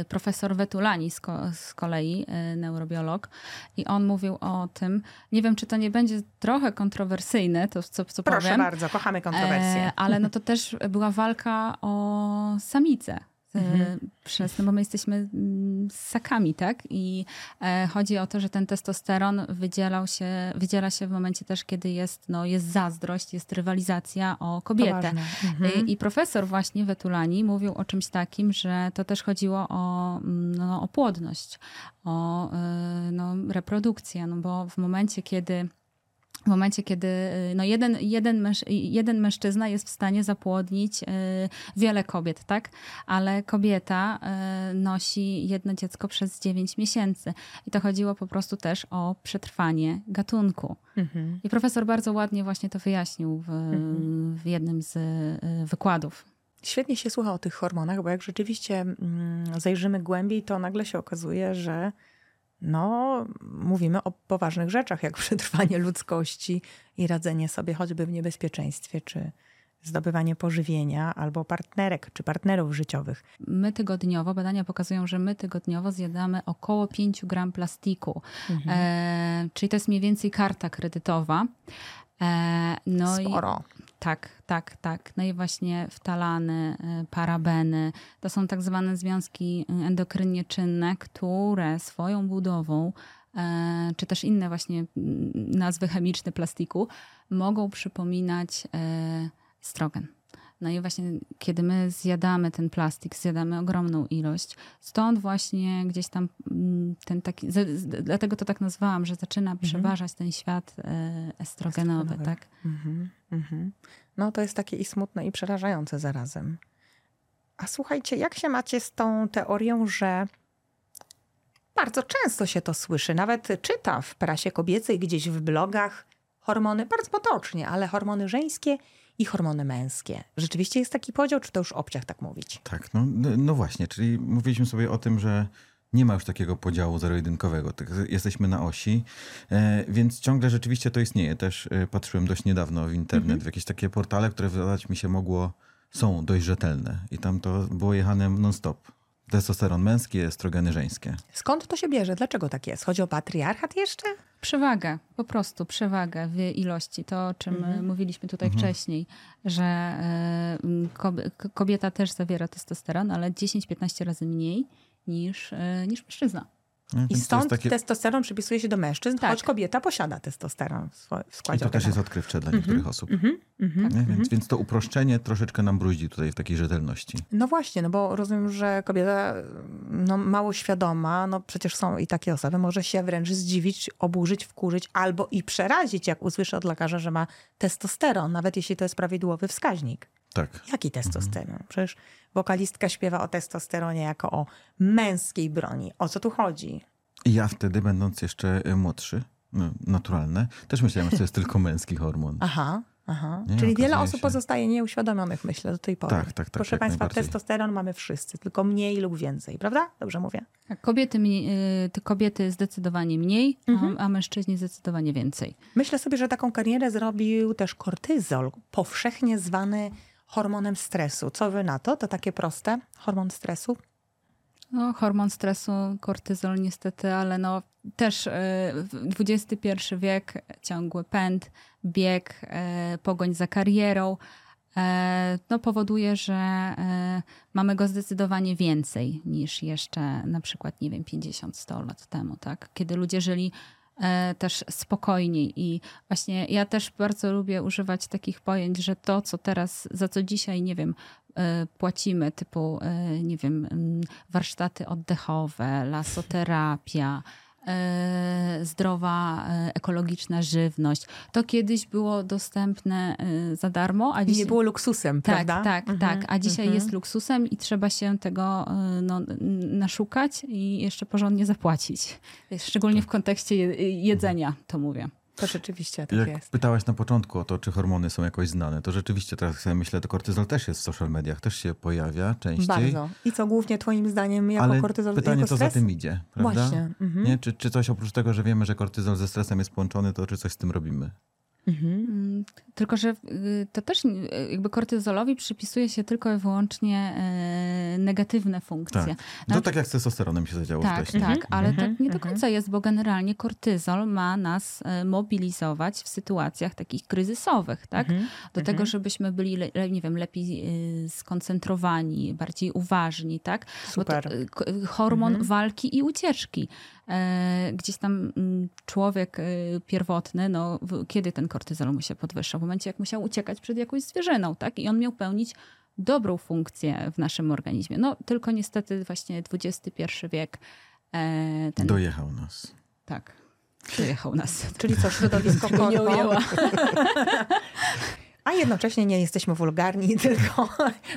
profesor Wetulani z, ko, z kolei, e, neurobiolog. I on mówił o tym, nie wiem, czy to nie będzie trochę kontrowersyjne, to co, co Proszę powiem. bardzo, kochamy kontrowersje. E, ale no to też była walka o samicę. E, Przez, no bo my jesteśmy mm, ssakami, tak? I e, chodzi o to, że ten testosteron wydzielał się, wydziela się w momencie też, kiedy jest, no, jest zazdrość, jest rywalizacja o kobietę. ważne. Mhm. I, I profesor właśnie Wetulani mówił o czymś takim, że to też chodziło o, mm, no, o płodność, o no, reprodukcję, no bo w momencie, kiedy w momencie, kiedy y, no jeden, jeden, męż, jeden mężczyzna jest w stanie zapłodnić y, wiele kobiet, tak? Ale kobieta y, nosi jedno dziecko przez 9 miesięcy. I to chodziło po prostu też o przetrwanie gatunku. Mhm. I profesor bardzo ładnie właśnie to wyjaśnił w, w jednym z wykładów. Świetnie się słucha o tych hormonach, bo jak rzeczywiście mm, zajrzymy głębiej, to nagle się okazuje, że no, mówimy o poważnych rzeczach, jak *laughs* przetrwanie ludzkości i radzenie sobie choćby w niebezpieczeństwie, czy zdobywanie pożywienia, albo partnerek, czy partnerów życiowych. My tygodniowo, badania pokazują, że my tygodniowo zjadamy około 5 gram plastiku. E, czyli to jest mniej więcej karta kredytowa. E, no i Sporo. Tak, tak, tak. No i właśnie wtalany, y, parabeny. To są tak zwane związki y, endokrynnie czynne, które swoją budową, e, czy też inne właśnie nazwy chemiczne plastiku, mogą przypominać e, estrogen. No i właśnie, kiedy my zjadamy ten plastik, zjadamy ogromną ilość, stąd właśnie gdzieś tam mm, ten taki, dlatego to tak nazwałam, że zaczyna przeważać ten świat e, estrogenowy, Estrogenowy. tak? Mhm, mhm. No to jest takie i smutne, i przerażające zarazem. A słuchajcie, jak się macie z tą teorią, że bardzo często się to słyszy, nawet czyta w prasie kobiecej, gdzieś w blogach. Hormony, bardzo potocznie, ale hormony żeńskie i hormony męskie. Rzeczywiście jest taki podział, czy to już obciach tak mówić? Tak, no, no właśnie, czyli mówiliśmy sobie o tym, że nie ma już takiego podziału zero-jedynkowego. Tak, Jesteśmy na osi, e, więc ciągle rzeczywiście to istnieje. Też e, patrzyłem dość niedawno w internet, w jakieś takie portale, które wydać mi się mogło, są dość rzetelne. I tam to było jechane non-stop. Testosteron męski, estrogeny żeńskie. Skąd to się bierze? Dlaczego tak jest? Chodzi o patriarchat jeszcze? Przewagę, po prostu przewagę w ilości. To, o czym Mhm. e, mówiliśmy tutaj wcześniej, że e, kobieta też zawiera testosteron, ale 10-15 razy mniej niż, e, niż mężczyzna. Nie? I Więc stąd takie- testosteron przypisuje się do mężczyzn, Tak. choć kobieta posiada testosteron w w I składzie to też jest odkrywcze dla niektórych osób. Mhm, Nie? Więc, więc to uproszczenie troszeczkę nam bruździ tutaj w takiej rzetelności. No właśnie, no bo rozumiem, że kobieta no, mało świadoma, no przecież są i takie osoby, może się wręcz zdziwić, oburzyć, wkurzyć albo i przerazić, jak usłyszy od lekarza, że ma testosteron, nawet jeśli to jest prawidłowy wskaźnik. Tak. Jaki testosteron? Przecież wokalistka śpiewa o testosteronie jako o męskiej broni. O co tu chodzi? Ja wtedy, będąc jeszcze y, młodszy, no, naturalne, też myślałem, że to jest tylko męski hormon. Aha, aha. Nie, Czyli wiele osób się. pozostaje nieuświadomionych, myślę, do tej pory. Tak, tak, tak, Proszę jak Państwa, testosteron mamy wszyscy, tylko mniej lub więcej, prawda? Dobrze mówię? Tak, Kobiety, mniej- e, kobiety zdecydowanie mniej, a, a mężczyźni zdecydowanie więcej. Myślę sobie, że taką karierę zrobił też kortyzol, powszechnie zwany hormonem stresu. Co wy na to? To takie proste? Hormon stresu? No, hormon stresu, kortyzol niestety, ale no też e, XXI wiek, ciągły pęd, bieg, e, pogoń za karierą, e, no powoduje, że e, mamy go zdecydowanie więcej niż jeszcze na przykład, nie wiem, 50-100 lat temu, tak? Kiedy ludzie żyli e, też spokojniej. I właśnie ja też bardzo lubię używać takich pojęć, że to, co teraz, za co dzisiaj, nie wiem, e, płacimy, typu, e, nie wiem, warsztaty oddechowe, lasoterapia, e, zdrowa, e, ekologiczna żywność, to kiedyś było dostępne e, za darmo, a dzisiaj... nie było luksusem, Tak, prawda? tak, Mhm, tak. A dzisiaj mhm. jest luksusem i trzeba się tego no, naszukać i jeszcze porządnie zapłacić. Szczególnie w kontekście je- jedzenia, to mówię. To rzeczywiście tak Jak jest. pytałaś na początku o to, czy hormony są jakoś znane, to rzeczywiście teraz myślę, to kortyzol też jest w social mediach, też się pojawia częściej. Bardzo. I co głównie twoim zdaniem jako Ale kortyzol pytanie, jako co stres? za tym idzie, prawda? Właśnie. Mhm. Nie? Czy, czy coś oprócz tego, że wiemy, że kortyzol ze stresem jest połączony, to czy coś z tym robimy? Mhm. Mm, Tylko, że y, to też y, jakby kortyzolowi przypisuje się tylko i wyłącznie y, negatywne funkcje. Tak. No tak jak z testosteronem się zadziało Tak, wcześniej. tak, ale Mhm, tak nie do mhm. końca jest, bo generalnie kortyzol ma nas e, mobilizować w sytuacjach takich kryzysowych, tak? Mhm, Do tego, żebyśmy byli, nie wiem, lepiej e, skoncentrowani, bardziej uważni, tak? Bo to, Super. e, k- e, hormon walki i ucieczki. E, gdzieś tam mm, człowiek e, pierwotny, no, kiedy ten kortyzol mu się podwyższał? W momencie, jak musiał uciekać przed jakąś zwierzyną, tak? I on miał pełnić dobrą funkcję w naszym organizmie. No, tylko niestety właśnie XXI wiek e, ten... Dojechał nas. Tak, dojechał nas. Czyli co, *laughs* środowisko korpo? *laughs* A jednocześnie nie jesteśmy wulgarni, *laughs* tylko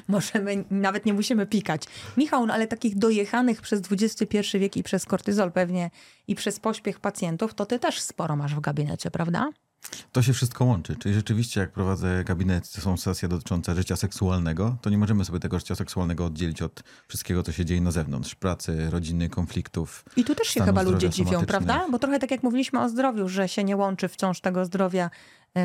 możemy, nawet nie musimy pikać. Michał, no ale takich dojechanych przez XXI wiek i przez kortyzol pewnie i przez pośpiech pacjentów, to ty też sporo masz w gabinecie, prawda? To się wszystko łączy. Czyli rzeczywiście, jak prowadzę gabinet, to są sesje dotyczące życia seksualnego, to nie możemy sobie tego życia seksualnego oddzielić od wszystkiego, co się dzieje na zewnątrz. Pracy, rodziny, konfliktów. I tu też się chyba ludzie dziwią, prawda? Bo trochę tak jak mówiliśmy o zdrowiu, że się nie łączy wciąż tego zdrowia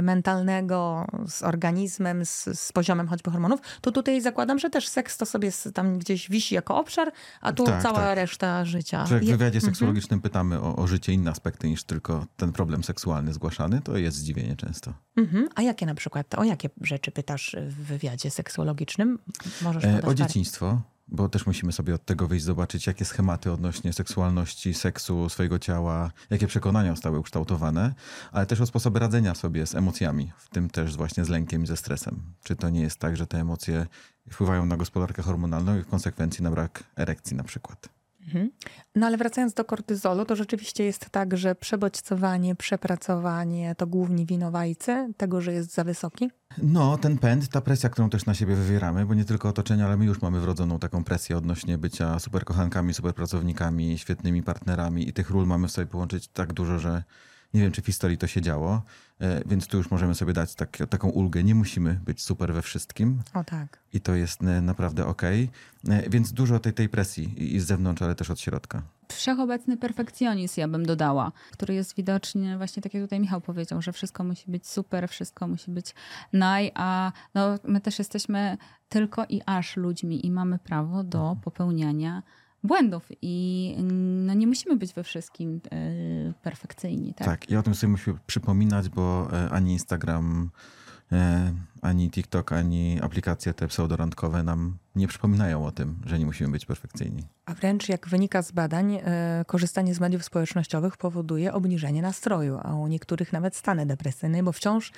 mentalnego z organizmem, z, z poziomem choćby hormonów, to tutaj zakładam, że też seks to sobie tam gdzieś wisi jako obszar, a tu Tak, cała tak. reszta życia. Jak w wywiadzie seksuologicznym pytamy o, o życie, inne aspekty niż tylko ten problem seksualny zgłaszany, to jest zdziwienie często. Mhm. A jakie na przykład, o jakie rzeczy pytasz w wywiadzie seksuologicznym? Możesz E, o parę. Bo też musimy sobie od tego wyjść, zobaczyć, jakie schematy odnośnie seksualności, seksu, swojego ciała, jakie przekonania zostały ukształtowane, ale też o sposoby radzenia sobie z emocjami, w tym też właśnie z lękiem i ze stresem. Czy to nie jest tak, że te emocje wpływają na gospodarkę hormonalną i w konsekwencji na brak erekcji na przykład? Mhm. No ale wracając do kortyzolu, to rzeczywiście jest tak, że przebodźcowanie, przepracowanie to główni winowajcy tego, że jest za wysoki? No, ten pęd, ta presja, którą też na siebie wywieramy, bo nie tylko otoczenie, ale my już mamy wrodzoną taką presję odnośnie bycia super kochankami, super pracownikami, świetnymi partnerami i tych ról mamy w sobie połączyć tak dużo, że nie wiem, czy w historii to się działo, więc tu już możemy sobie dać tak, taką ulgę. Nie musimy być super we wszystkim. O tak. I to jest e, naprawdę okej. Okay. Więc dużo tej, tej presji i z zewnątrz, ale też od środka. Wszechobecny perfekcjonizm, ja bym dodała, który jest widoczny, właśnie tak jak tutaj Michał powiedział, że wszystko musi być super, wszystko musi być naj, a no, my też jesteśmy tylko i aż ludźmi i mamy prawo do mhm. popełniania błędów i no, nie musimy być we wszystkim y, perfekcyjni. Tak? tak, i o tym sobie musimy przypominać, bo e, ani Instagram, e, ani TikTok, ani aplikacje te pseudorandkowe nam nie przypominają o tym, że nie musimy być perfekcyjni. A wręcz jak wynika z badań, korzystanie z mediów społecznościowych powoduje obniżenie nastroju, a u niektórych nawet stany depresyjne, bo wciąż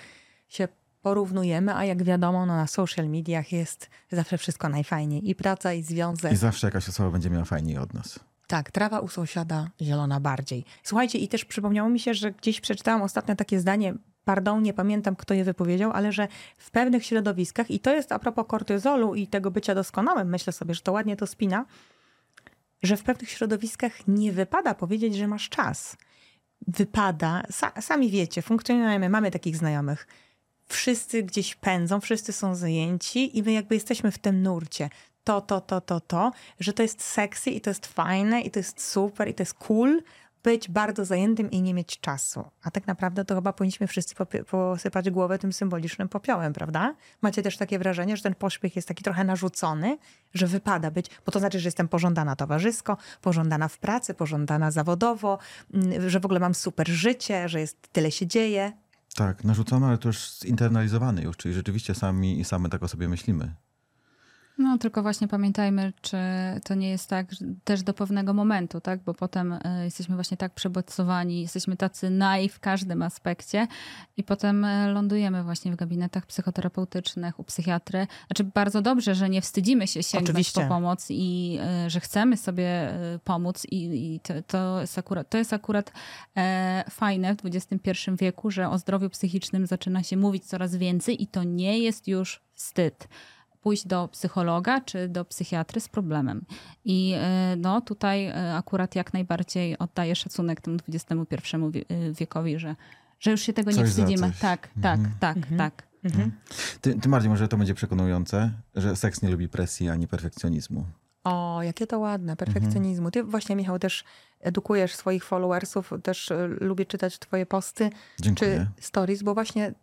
się porównujemy, a jak wiadomo, no na social mediach jest zawsze wszystko najfajniej. I praca, i związek. I zawsze jakaś osoba będzie miała fajniej od nas. Tak, trawa u sąsiada, zielona bardziej. Słuchajcie, i też przypomniało mi się, że gdzieś przeczytałam ostatnio takie zdanie, pardon, nie pamiętam kto je wypowiedział, ale że w pewnych środowiskach, i to jest a propos kortyzolu i tego bycia doskonałym, myślę sobie, że to ładnie to spina, że w pewnych środowiskach nie wypada powiedzieć, że masz czas. Wypada, sa, sami wiecie, funkcjonujemy, mamy takich znajomych wszyscy gdzieś pędzą, wszyscy są zajęci i my jakby jesteśmy w tym nurcie. To, to, to, to, to, że to jest sexy i to jest fajne i to jest super i to jest cool być bardzo zajętym i nie mieć czasu. A tak naprawdę to chyba powinniśmy wszyscy posypać głowę tym symbolicznym popiołem, prawda? Macie też takie wrażenie, że ten pośpiech jest taki trochę narzucony, że wypada być, bo to znaczy, że jestem pożądana towarzysko, pożądana w pracy, pożądana zawodowo, mm, że w ogóle mam super życie, że jest tyle się dzieje. Tak, narzucone, ale to już zinternalizowane już, czyli rzeczywiście sami i same tak o sobie myślimy. No, tylko właśnie pamiętajmy, czy to nie jest tak też do pewnego momentu, tak? Bo potem e, jesteśmy właśnie tak przebodźcowani, jesteśmy tacy naj w każdym aspekcie i potem e, lądujemy właśnie w gabinetach psychoterapeutycznych, u psychiatry. Znaczy bardzo dobrze, że nie wstydzimy się sięgnąć Oczywiście. po pomoc i e, że chcemy sobie pomóc i, i to, to, jest akurat, to jest akurat e, fajne w XXI wieku, że o zdrowiu psychicznym zaczyna się mówić coraz więcej i to nie jest już wstyd pójść do psychologa czy do psychiatry z problemem. I e, no, tutaj e, akurat jak najbardziej oddaję szacunek temu XXI e, wiekowi, że, że już się tego coś nie wstydzimy. Tak, tak, mhm. tak, mhm. tak. Mhm. Ty, tym bardziej może to będzie przekonujące, że seks nie lubi presji ani perfekcjonizmu. O, jakie to ładne, perfekcjonizmu. Ty właśnie, Michał, też edukujesz swoich followersów, też lubię czytać twoje posty Dziękuję. czy stories, bo właśnie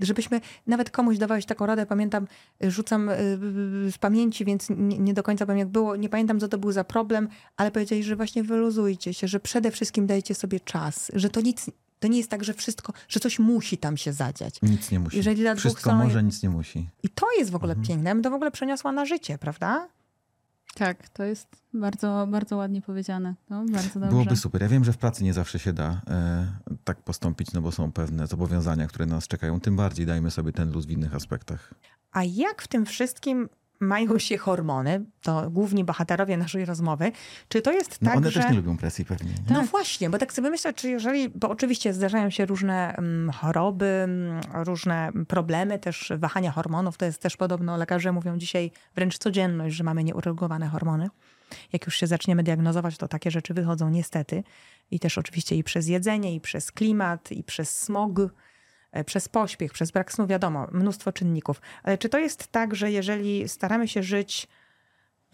żebyśmy nawet komuś dawałeś taką radę, pamiętam, rzucam y, z pamięci, więc nie, nie, do końca pamiętam jak było, nie pamiętam co to był za problem, ale powiedzieli, że właśnie wyluzujcie się, że przede wszystkim dajcie sobie czas, że to nic, to nie jest tak, że wszystko, że coś musi tam się zadziać. Nic nie musi. Jeżeli dla wszystko może, nic nie musi. I to jest w ogóle mhm. piękne. Ja bym to w ogóle przeniosła na życie, prawda? Tak, to jest bardzo, bardzo ładnie powiedziane. No, bardzo dobrze. Byłoby super. Ja wiem, że w pracy nie zawsze się da e, tak postąpić, no bo są pewne zobowiązania, które nas czekają. Tym bardziej dajmy sobie ten luz w innych aspektach. A jak w tym wszystkim mają się hormony, to główni bohaterowie naszej rozmowy. Czy to jest no tak, one że... też nie lubią presji pewnie. Nie? No właśnie, bo tak sobie myślę, czy jeżeli, bo oczywiście zdarzają się różne um, choroby, um, różne problemy, też wahania hormonów, to jest też podobno, lekarze mówią dzisiaj wręcz codzienność, że mamy nieuregulowane hormony. Jak już się zaczniemy diagnozować, to takie rzeczy wychodzą niestety. I też oczywiście i przez jedzenie, i przez klimat, i przez smog, przez pośpiech, przez brak snu, wiadomo, mnóstwo czynników. Ale czy to jest tak, że jeżeli staramy się żyć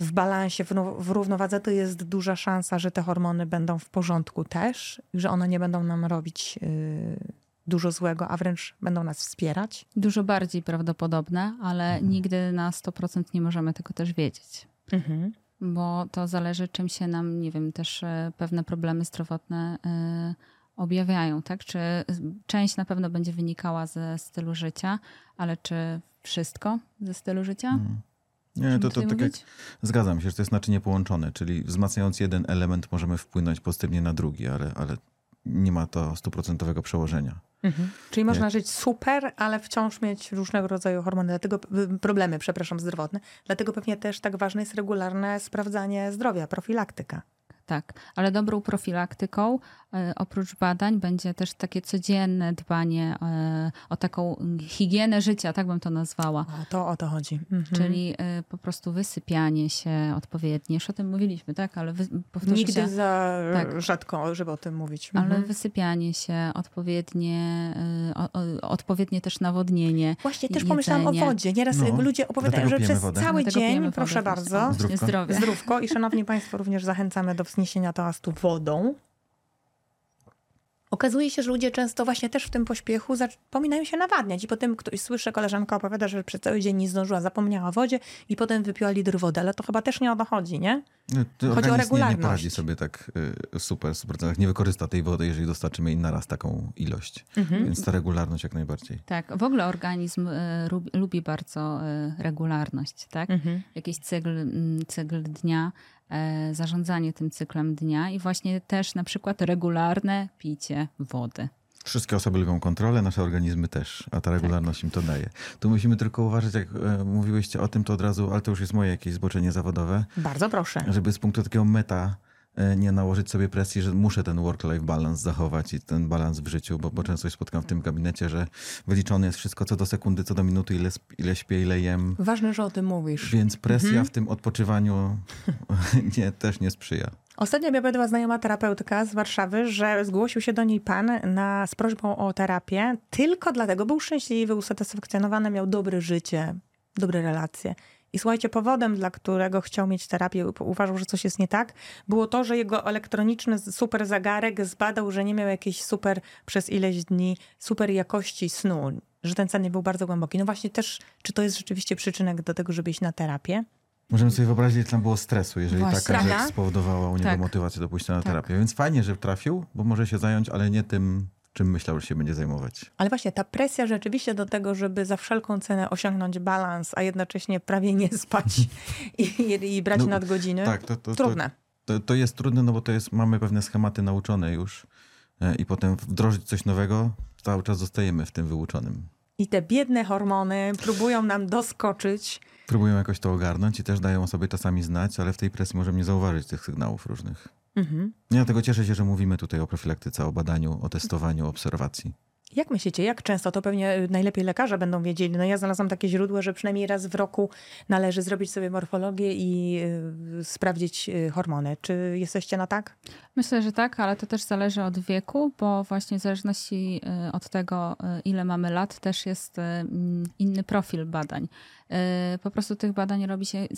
w balansie, w równowadze, to jest duża szansa, że te hormony będą w porządku też, że one nie będą nam robić yy, dużo złego, a wręcz będą nas wspierać? Dużo bardziej prawdopodobne, ale mhm. nigdy na 100% nie możemy tego też wiedzieć. Mhm. Bo to zależy, czym się nam, nie wiem, też e, pewne problemy zdrowotne yy, objawiają, tak? Czy część na pewno będzie wynikała ze stylu życia, ale czy wszystko ze stylu życia? Hmm. Nie, to, to, tak jak, zgadzam się, że to jest naczynie połączone, czyli wzmacniając jeden element możemy wpłynąć pozytywnie na drugi, ale, ale nie ma to stuprocentowego przełożenia. Mhm. Czyli można żyć super, ale wciąż mieć różnego rodzaju hormony, dlatego problemy, przepraszam, zdrowotne. Dlatego pewnie też tak ważne jest regularne sprawdzanie zdrowia, profilaktyka. tak. Ale dobrą profilaktyką oprócz badań będzie też takie codzienne dbanie e, o taką higienę życia, tak bym to nazwała. O, to o to chodzi. Mhm. Czyli e, po prostu wysypianie się odpowiednie. Już o tym mówiliśmy, tak? Ale wy, powtórzę Nigdy się, za Tak. rzadko, żeby o tym mówić. ale Mhm. wysypianie się, odpowiednie, e, o, o, odpowiednie też nawodnienie. Właśnie też jedzenie. pomyślałam o wodzie. Nieraz No, ludzie opowiadają, że przez wodę. cały dzień, wodę proszę bardzo, Zdrówko. Zdrówko. I szanowni państwo, również zachęcamy do wzniesienia toastu wodą. Okazuje się, że ludzie często właśnie też w tym pośpiechu zapominają się nawadniać i potem ktoś słyszy, koleżanka opowiada, że przez cały dzień nie zdążyła, zapomniała o wodzie i potem wypiła litr wody, ale to chyba też nie o to chodzi, nie? No, Chodzi o organizm nie, nie regularność. poradzi sobie tak y, super, super, tak nie wykorzysta tej wody, jeżeli dostarczymy jej naraz taką ilość. Mhm. Więc ta regularność jak najbardziej. Tak, w ogóle organizm e, lubi, bardzo e, regularność, tak? Mhm. Jakiś cykl, mm, cykl dnia, zarządzanie tym cyklem dnia i właśnie też na przykład regularne picie wody. Wszystkie osoby lubią kontrolę, nasze organizmy też, a ta regularność im to daje. Tu musimy tylko uważać, jak e, mówiłyście o tym, to od razu, ale to już jest moje jakieś zboczenie zawodowe, Bardzo proszę. żeby z punktu takiego meta e, nie nałożyć sobie presji, że muszę ten work-life balance zachować i ten balans w życiu, bo, bo często się spotkam w tym gabinecie, że wyliczone jest wszystko co do sekundy, co do minuty, ile, ile śpię, ile jem, Ważne, że o tym mówisz. więc presja Mhm. w tym odpoczywaniu *laughs* nie, też nie sprzyja. Ostatnio mi opowiadała znajoma terapeutka z Warszawy, że zgłosił się do niej pan na, z prośbą o terapię tylko dlatego, był szczęśliwy, usatysfakcjonowany, miał dobre życie, dobre relacje. I słuchajcie, powodem, dla którego chciał mieć terapię, uważał, że coś jest nie tak, było to, że jego elektroniczny super zegarek zbadał, że nie miał jakiejś super przez ileś dni super jakości snu, że ten sen nie był bardzo głęboki. No właśnie też, czy to jest rzeczywiście przyczynek do tego, żeby iść na terapię? Możemy sobie wyobrazić, ile tam było stresu, jeżeli Właśnie. taka rzecz spowodowała u niego Tak. motywację do pójścia na Tak. terapię. Więc fajnie, że trafił, bo może się zająć, ale nie tym, czym myślał, że się będzie zajmować. Ale właśnie ta presja rzeczywiście do tego, żeby za wszelką cenę osiągnąć balans, a jednocześnie prawie nie *laughs* spać i, i brać No, nadgodziny, Tak, to, to, trudne. to, to jest trudne, no bo to jest, mamy pewne schematy nauczone już e, i potem wdrożyć coś nowego, cały czas zostajemy w tym wyuczonym. I te biedne hormony próbują nam doskoczyć. Próbują jakoś to ogarnąć i też dają sobie czasami znać, ale w tej presji możemy nie zauważyć tych sygnałów różnych. Mhm. Ja dlatego cieszę się, że mówimy tutaj o profilaktyce, o badaniu, o testowaniu, o obserwacji. Jak myślicie, jak często, to pewnie y, najlepiej lekarze będą wiedzieli. No ja znalazłam takie źródło, że przynajmniej raz w roku należy zrobić sobie morfologię i y, sprawdzić y, hormony. Czy jesteście na tak? Myślę, że tak, ale to też zależy od wieku, bo właśnie w zależności od tego, ile mamy lat, też jest inny profil badań. Po prostu tych badań robi się,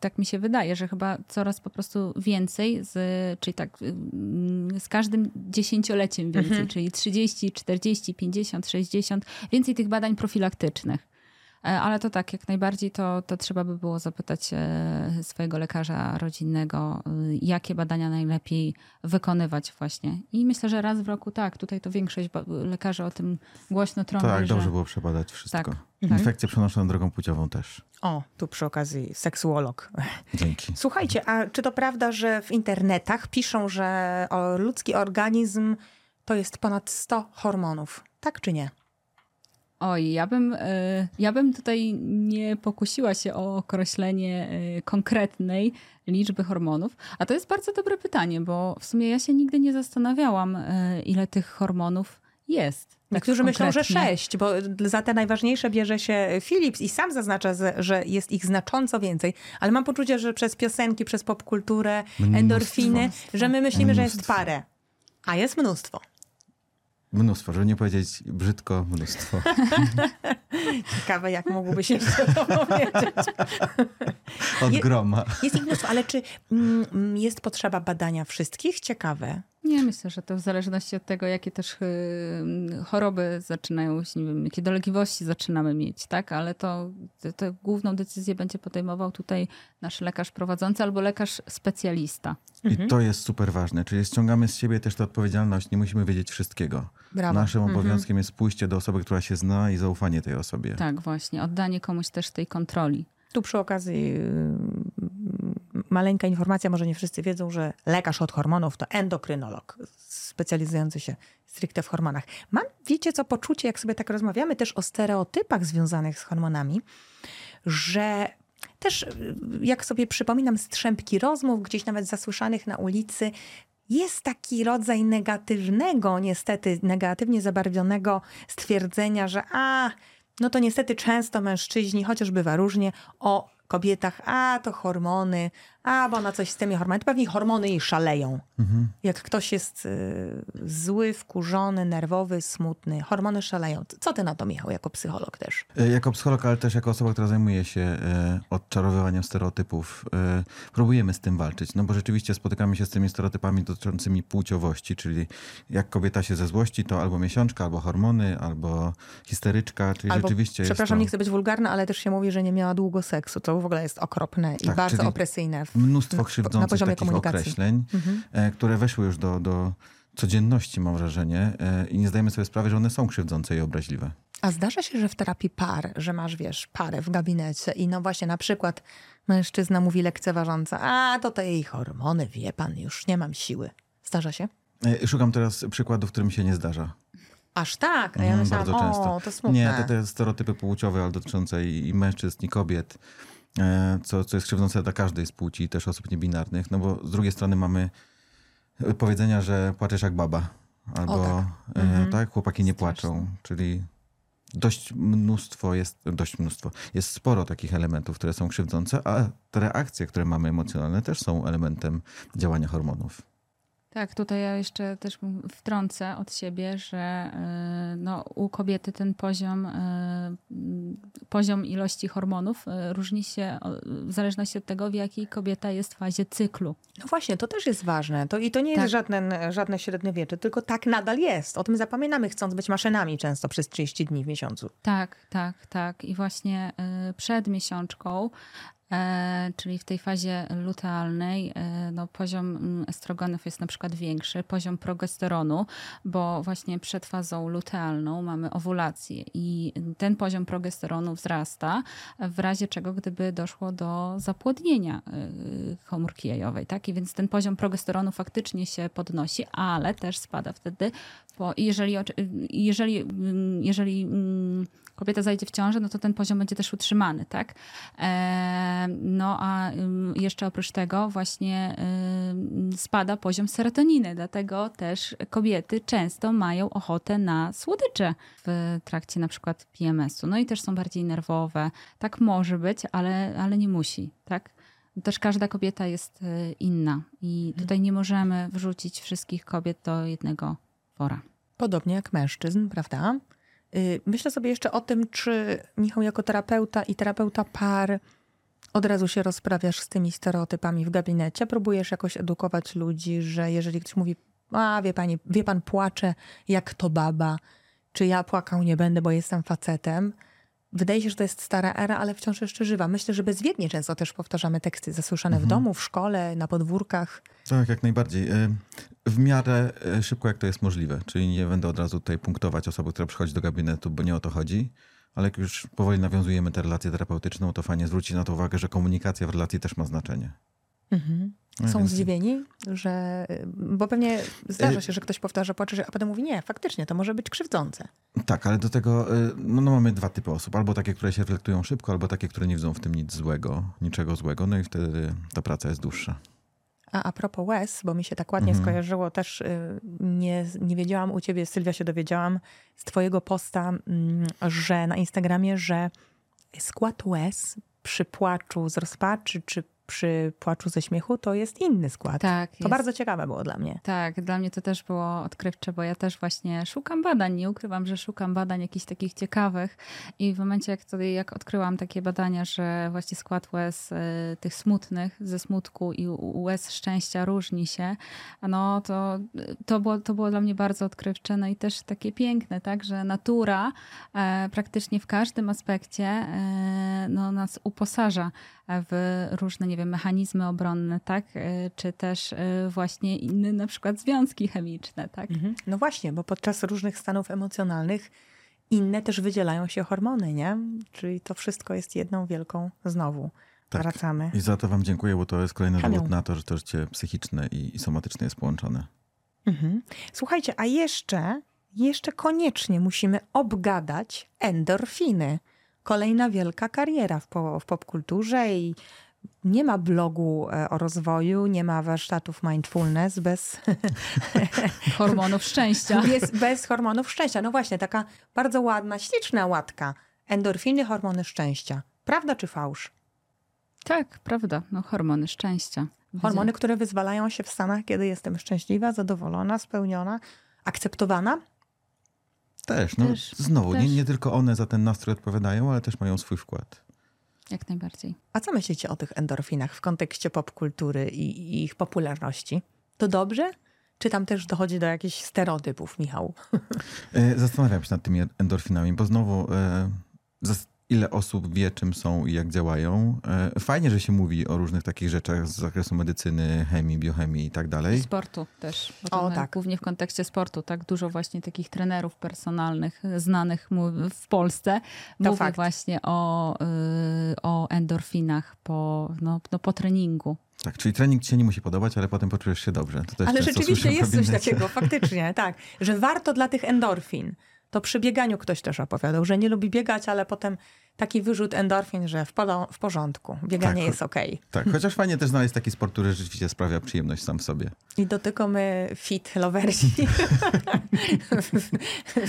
tak mi się wydaje, że chyba coraz po prostu więcej, z, czyli tak mm, z każdym dziesięcioleciem więcej, Mhm. czyli 30, 40, 50, 60, więcej tych badań profilaktycznych. E, Ale to tak, jak najbardziej to, to trzeba by było zapytać e, swojego lekarza rodzinnego, y, jakie badania najlepiej wykonywać właśnie. I myślę, że raz w roku tak, tutaj to większość lekarzy o tym głośno trąbi, Tak, że dobrze było przebadać wszystko. Tak. Infekcje przenoszone drogą płciową też. O, tu przy okazji seksuolog. Dzięki. Słuchajcie, a czy to prawda, że w internetach piszą, że o, ludzki organizm to jest ponad 100 hormonów? Tak czy nie? Oj, ja bym, y, ja bym tutaj nie pokusiła się o określenie y, konkretnej liczby hormonów. A to jest bardzo dobre pytanie, bo w sumie ja się nigdy nie zastanawiałam, y, ile tych hormonów jest. tak Niektórzy myślą, że sześć, bo za te najważniejsze bierze się Philips i sam zaznacza, że jest ich znacząco więcej. Ale mam poczucie, że przez piosenki, przez popkulturę, Mnóstwo. endorfiny, że my myślimy, że jest Mnóstwo. parę. A jest mnóstwo. Mnóstwo, żeby nie powiedzieć brzydko, mnóstwo. *laughs* Ciekawe, jak mógłby się to powiedzieć. Od groma. Jest ich mnóstwo, ale czy mm, jest potrzeba badania wszystkich? Ciekawe. Nie, myślę, że to w zależności od tego, jakie też choroby zaczynają się, nie wiem, jakie dolegliwości zaczynamy mieć, tak? Ale to, to, to główną decyzję będzie podejmował tutaj nasz lekarz prowadzący albo lekarz specjalista. I to jest super ważne, czyli ściągamy z siebie też tę odpowiedzialność, nie musimy wiedzieć wszystkiego. Brawo. Naszym Mhm. obowiązkiem jest pójście do osoby, która się zna i zaufanie tej osobie. Tak, właśnie. Oddanie komuś też tej kontroli. Tu przy okazji maleńka informacja, może nie wszyscy wiedzą, że lekarz od hormonów to endokrynolog specjalizujący się stricte w hormonach. Mam, wiecie co, poczucie, jak sobie tak rozmawiamy też o stereotypach związanych z hormonami, że też y, jak sobie przypominam strzępki rozmów, gdzieś nawet zasłyszanych na ulicy, jest taki rodzaj negatywnego, niestety negatywnie zabarwionego stwierdzenia, że a, no to niestety często mężczyźni, chociaż bywa różnie, o kobietach, a to hormony, a bo ona coś z tymi hormonami, to pewnie hormony jej szaleją. Mhm. Jak ktoś jest y, zły, wkurzony, nerwowy, smutny, hormony szaleją. Co ty na to, Michał, jako psycholog też? E, Jako psycholog, ale też jako osoba, która zajmuje się e, odczarowywaniem stereotypów, e, próbujemy z tym walczyć. No bo rzeczywiście spotykamy się z tymi stereotypami dotyczącymi płciowości, czyli jak kobieta się ze złości, to albo miesiączka, albo hormony, albo histeryczka, czyli Albo, rzeczywiście przepraszam, jest nie chcę być wulgarna, ale też się mówi, że nie miała długo seksu. To w ogóle jest okropne i Tak, bardzo czyli opresyjne. W, to mnóstwo na krzywdzących poziomie takich komunikacji. określeń, Mhm. e, które weszły już do, do codzienności, mam wrażenie, e, i nie zdajemy sobie sprawy, że one są krzywdzące i obraźliwe. A zdarza się, że w terapii par, że masz, wiesz, parę w gabinecie i no właśnie na przykład mężczyzna mówi lekceważąco, a to te jej hormony, wie pan, już nie mam siły. Zdarza się? E, Szukam teraz przykładów, którym się nie zdarza. Aż tak, a ja Mhm, myślałam, bardzo często. o, to smutne. Nie, te, te stereotypy płciowe, ale dotyczące i, i mężczyzn, i kobiet, co, co jest krzywdzące dla każdej z płci, też osób niebinarnych, no bo z drugiej strony mamy e, powiedzenia, że płaczesz jak baba, albo tak. e, Mhm. tak, chłopaki nie płaczą, czyli dość mnóstwo jest, dość mnóstwo, jest sporo takich elementów, które są krzywdzące, a te reakcje, które mamy emocjonalne też są elementem działania hormonów. Tak, tutaj ja jeszcze też wtrącę od siebie, że y, no, u kobiety ten poziom, y, poziom ilości hormonów y, różni się w zależności od tego, w jakiej kobieta jest w fazie cyklu. No właśnie, to też jest ważne. To, I to nie jest Tak. żadne, żadne średniowiecze, tylko tak nadal jest. O tym zapominamy, chcąc być maszynami często przez 30 dni w miesiącu. Tak, tak, tak. I właśnie przed miesiączką, czyli w tej fazie lutealnej, e, no, poziom mm, estrogenów jest na przykład większy, poziom progesteronu, bo właśnie przed fazą lutealną mamy owulację i ten poziom progesteronu wzrasta, w razie czego gdyby doszło do zapłodnienia y, komórki jajowej. Tak? I więc ten poziom progesteronu faktycznie się podnosi, ale też spada wtedy, bo jeżeli, jeżeli, mm, jeżeli mm, kobieta zajdzie w ciążę, no to ten poziom będzie też utrzymany, tak? E, no a ym, jeszcze oprócz tego właśnie ym, spada poziom serotoniny, dlatego też kobiety często mają ochotę na słodycze w trakcie na przykład PMS-u. No i też są bardziej nerwowe. Tak może być, ale, ale nie musi, tak? Też każda kobieta jest y, inna i tutaj nie możemy wrzucić wszystkich kobiet do jednego wora. Podobnie jak mężczyzn, prawda? Y, Myślę sobie jeszcze o tym, czy Michał jako terapeuta i terapeuta par od razu się rozprawiasz z tymi stereotypami w gabinecie, próbujesz jakoś edukować ludzi, że jeżeli ktoś mówi, a wie pani, wie pan, płacze jak to baba, czy ja płakał nie będę, bo jestem facetem. Wydaje się, że to jest stara era, ale wciąż jeszcze żywa. Myślę, że bezwiednie często też powtarzamy teksty zasłyszane w domu, w szkole, na podwórkach. Tak, jak najbardziej. W miarę e, szybko, jak to jest możliwe. Czyli nie będę od razu tutaj punktować osoby, która przychodzi do gabinetu, bo nie o to chodzi. Ale jak już powoli nawiązujemy tę relację terapeutyczną, to fajnie zwrócić na to uwagę, że komunikacja w relacji też ma znaczenie. Mhm. No Są więc- zdziwieni, że. Bo pewnie zdarza się, że ktoś powtarza, płacze, a potem mówi: Nie, faktycznie to może być krzywdzące. Tak, ale do tego y, no, no mamy dwa typy osób. Albo takie, które się reflektują szybko, albo takie, które nie widzą w tym nic złego, niczego złego. No i wtedy ta praca jest dłuższa. A a propos łez, bo mi się tak ładnie Mhm. skojarzyło, też y, nie, nie wiedziałam u ciebie, Sylwia, się dowiedziałam z twojego posta, mm, że na Instagramie, że skład łez przy płaczu z rozpaczy czy przy płaczu ze śmiechu to jest inny skład. Tak, To jest. bardzo ciekawe było dla mnie. Tak, dla mnie to też było odkrywcze, bo ja też właśnie szukam badań. Nie ukrywam, że szukam badań jakichś takich ciekawych. I w momencie, jak, wtedy, jak odkryłam takie badania, że właśnie skład łez y, tych smutnych ze smutku i łez szczęścia różni się, no to, to, było, to było dla mnie bardzo odkrywcze. No i też takie piękne, tak, że natura e, praktycznie w każdym aspekcie e, no, nas uposaża w różne, nie wiem, mechanizmy obronne, tak? E, Czy też e, właśnie inne na przykład związki chemiczne, tak? Mhm. No właśnie, bo podczas różnych stanów emocjonalnych inne też wydzielają się hormony, nie? Czyli to wszystko jest jedną wielką znowu. Tak. Wracamy. I za to wam dziękuję, bo to jest kolejny dowód na to, że to życie psychiczne i, i somatyczne jest połączone. Mhm. Słuchajcie, a jeszcze, jeszcze koniecznie musimy obgadać endorfiny. Kolejna wielka kariera w, w popkulturze i nie ma blogu e, o rozwoju, nie ma warsztatów mindfulness bez, *laughs* Hormonów szczęścia. bez, bez hormonów szczęścia. No właśnie, taka bardzo ładna, śliczna łatka. Endorfiny, hormony szczęścia. Prawda czy fałsz? Tak, prawda. No, hormony szczęścia. Hormony, które wyzwalają się w stanach, kiedy jestem szczęśliwa, zadowolona, spełniona, akceptowana. Też, no Też, znowu, też. Nie, nie tylko one za ten nastrój odpowiadają, ale też mają swój wkład. Jak najbardziej. A co myślicie o tych endorfinach w kontekście popkultury i, i ich popularności? To dobrze? Czy tam też dochodzi do jakichś stereotypów, Michał? *laughs* E, Zastanawiam się nad tymi endorfinami, bo znowu e, zas- ile osób wie, czym są i jak działają. E, Fajnie, że się mówi o różnych takich rzeczach z zakresu medycyny, chemii, biochemii i tak I dalej. sportu też. O, to tak. Głównie w kontekście sportu. Tak dużo właśnie takich trenerów personalnych znanych w Polsce mówi fakt. właśnie o, y, o endorfinach po, no, no, po treningu. Tak, czyli trening ci się nie musi podobać, ale potem poczujesz się dobrze. To też Ale rzeczywiście jest coś takiego, faktycznie, tak. Że warto dla tych endorfin. To przy bieganiu ktoś też opowiadał, że nie lubi biegać, ale potem taki wyrzut endorfin, że w, podo- w porządku, bieganie Tak. jest okej. Tak, chociaż fajnie też znaleźć taki sport, który rzeczywiście sprawia przyjemność sam w sobie. I dotykamy fit loversi. *laughs*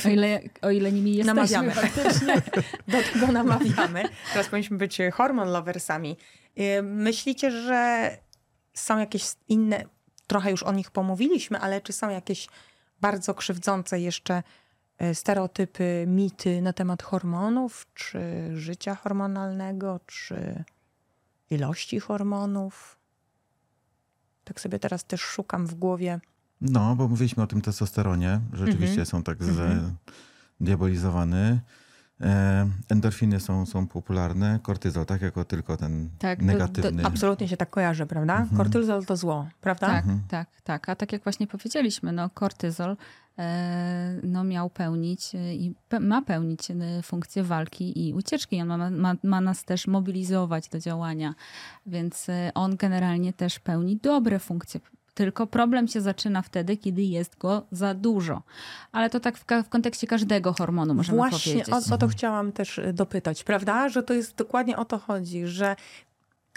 O ile, o ile nimi *laughs* jesteśmy Namawiamy. faktycznie. *laughs* Do tego namawiamy. Teraz powinniśmy być hormon loversami. Y, Myślicie, że są jakieś inne, trochę już o nich pomówiliśmy, ale czy są jakieś bardzo krzywdzące jeszcze y, stereotypy, mity na temat hormonów, czy życia hormonalnego, czy ilości hormonów? Tak sobie teraz też szukam w głowie. No, bo mówiliśmy o tym testosteronie. Rzeczywiście Mhm. są tak Mhm. zdiabolizowany. E, endorfiny są, są popularne. Kortyzol, tak jako tylko ten Tak, negatywny. Absolutnie się tak kojarzy, prawda? Kortyzol to zło, prawda? Tak, tak, tak. A tak jak właśnie powiedzieliśmy, no, kortyzol e, no, miał pełnić e, i ma pełnić e, funkcję walki i ucieczki. On ma, ma, ma nas też mobilizować do działania, więc e, on generalnie też pełni dobre funkcje. Tylko problem się zaczyna wtedy, kiedy jest go za dużo. Ale to tak w, w kontekście każdego hormonu możemy Właśnie powiedzieć. o, o to chciałam też dopytać, prawda? Że to jest dokładnie o to chodzi, że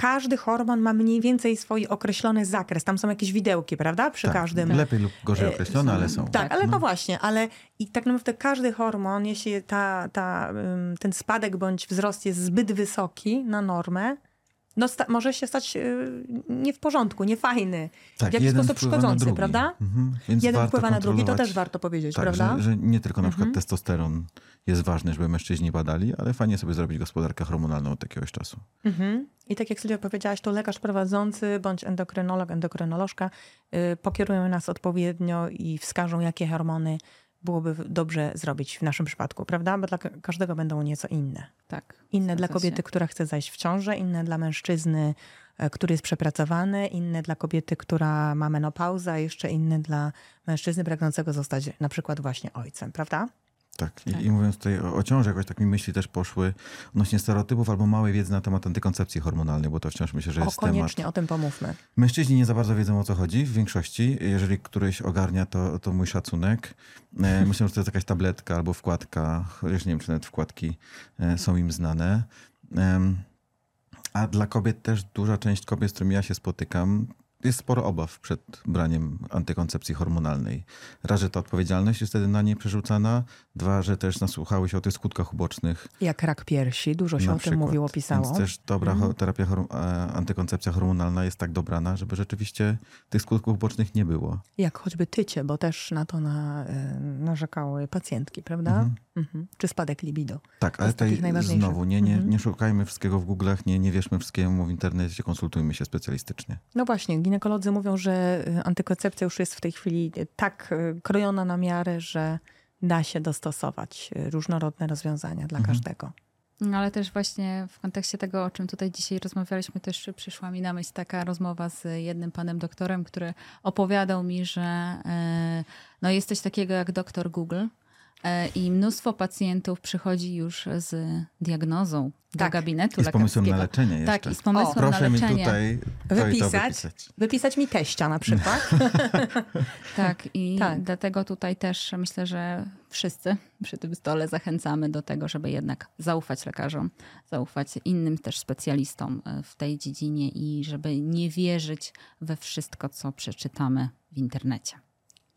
każdy hormon ma mniej więcej swój określony zakres. Tam są jakieś widełki, prawda? Przy tak, każdym. Lepiej lub gorzej E, określone, ale są. Tak, ale no właśnie, ale i tak naprawdę każdy hormon, jeśli ta, ta, ten spadek bądź wzrost jest zbyt wysoki na normę, no sta- może się stać y, nie w porządku, niefajny. Tak, w jakiś sposób szkodzący, drugi. prawda? Mhm, więc Jeden wpływa na drugi, to też warto powiedzieć, tak, prawda? Że, że nie tylko na przykład Mhm. testosteron jest ważny, żeby mężczyźni badali, ale fajnie sobie zrobić gospodarkę hormonalną od jakiegoś czasu. Mhm. I tak jak Sylwia powiedziałaś, to lekarz prowadzący bądź endokrynolog, endokrynolożka y, pokierują nas odpowiednio i wskażą, jakie hormony byłoby dobrze zrobić w naszym przypadku, prawda? Bo dla ka- każdego będą nieco inne. tak, Inne dla kobiety, się. która chce zajść w ciążę, inne dla mężczyzny, e, który jest przepracowany, inne dla kobiety, która ma menopauzę, a jeszcze inne dla mężczyzny pragnącego zostać na przykład właśnie ojcem, prawda? Tak. I, Tak. I mówiąc tutaj o, o ciąży, jakoś tak mi myśli też poszły odnośnie stereotypów albo małej wiedzy na temat antykoncepcji hormonalnej, bo to wciąż myślę, że O, jest temat. koniecznie o tym pomówmy. Mężczyźni nie za bardzo wiedzą o co chodzi w większości. Jeżeli któryś ogarnia, to, to mój szacunek. E, *laughs* myślę, że to jest jakaś tabletka albo wkładka, chociaż nie wiem, czy nawet wkładki e, są im znane. A dla kobiet też duża część kobiet, z którymi ja się spotykam, jest sporo obaw przed braniem antykoncepcji hormonalnej. Raz, że ta odpowiedzialność jest wtedy na nie przerzucana. Dwa, że też nasłuchały się o tych skutkach ubocznych Jak rak piersi, dużo się na o tym przykład. mówiło, pisało. Więc też dobra ho- terapia, e, antykoncepcja hormonalna jest tak dobrana, żeby rzeczywiście tych skutków ubocznych nie było. Jak choćby tycie, bo też na to na, y, narzekały pacjentki, prawda? Mhm. Mhm. Czy spadek libido. Tak, ale tutaj znowu nie, nie, Mhm. nie szukajmy wszystkiego w Google'ach, nie, nie wierzmy wszystkiemu w internecie, konsultujmy się specjalistycznie. No właśnie, ginekolodzy mówią, że y, antykoncepcja już jest w tej chwili y, tak y, krojona na miarę, że da się dostosować różnorodne rozwiązania dla Mhm. każdego. No, ale też właśnie w kontekście tego, o czym tutaj dzisiaj rozmawialiśmy, też przyszła mi na myśl taka rozmowa z jednym panem doktorem, który opowiadał mi, że e, no jest coś takiego jak doktor Google, E, I mnóstwo pacjentów przychodzi już z diagnozą do Tak. gabinetu I z pomysłem na leczenie jeszcze. Tak, i z pomysłem na Proszę mi leczenie. tutaj to i to Wypisać, wypisać. wypisać mi teścia na przykład. *laughs* Tak, i *laughs* Tak. dlatego tutaj też myślę, że wszyscy przy tym stole zachęcamy do tego, żeby jednak zaufać lekarzom, zaufać innym też specjalistom e, w tej dziedzinie i żeby nie wierzyć we wszystko, co przeczytamy w internecie.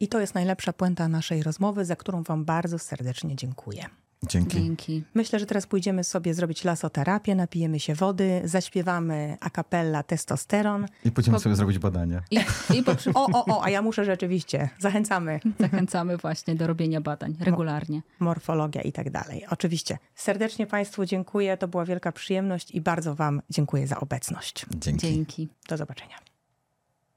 I to jest najlepsza puenta naszej rozmowy, za którą Wam bardzo serdecznie dziękuję. Dzięki. Dzięki. Myślę, że teraz pójdziemy sobie zrobić lasoterapię, napijemy się wody, zaśpiewamy a cappella testosteron. I pójdziemy sobie zrobić badania. I, i poprzy... *laughs* O, o, o, a ja muszę rzeczywiście. Zachęcamy. zachęcamy właśnie do robienia badań regularnie. Morfologia i tak dalej. Oczywiście. Serdecznie Państwu dziękuję. To była wielka przyjemność i bardzo Wam dziękuję za obecność. Dzięki. Dzięki. Do zobaczenia.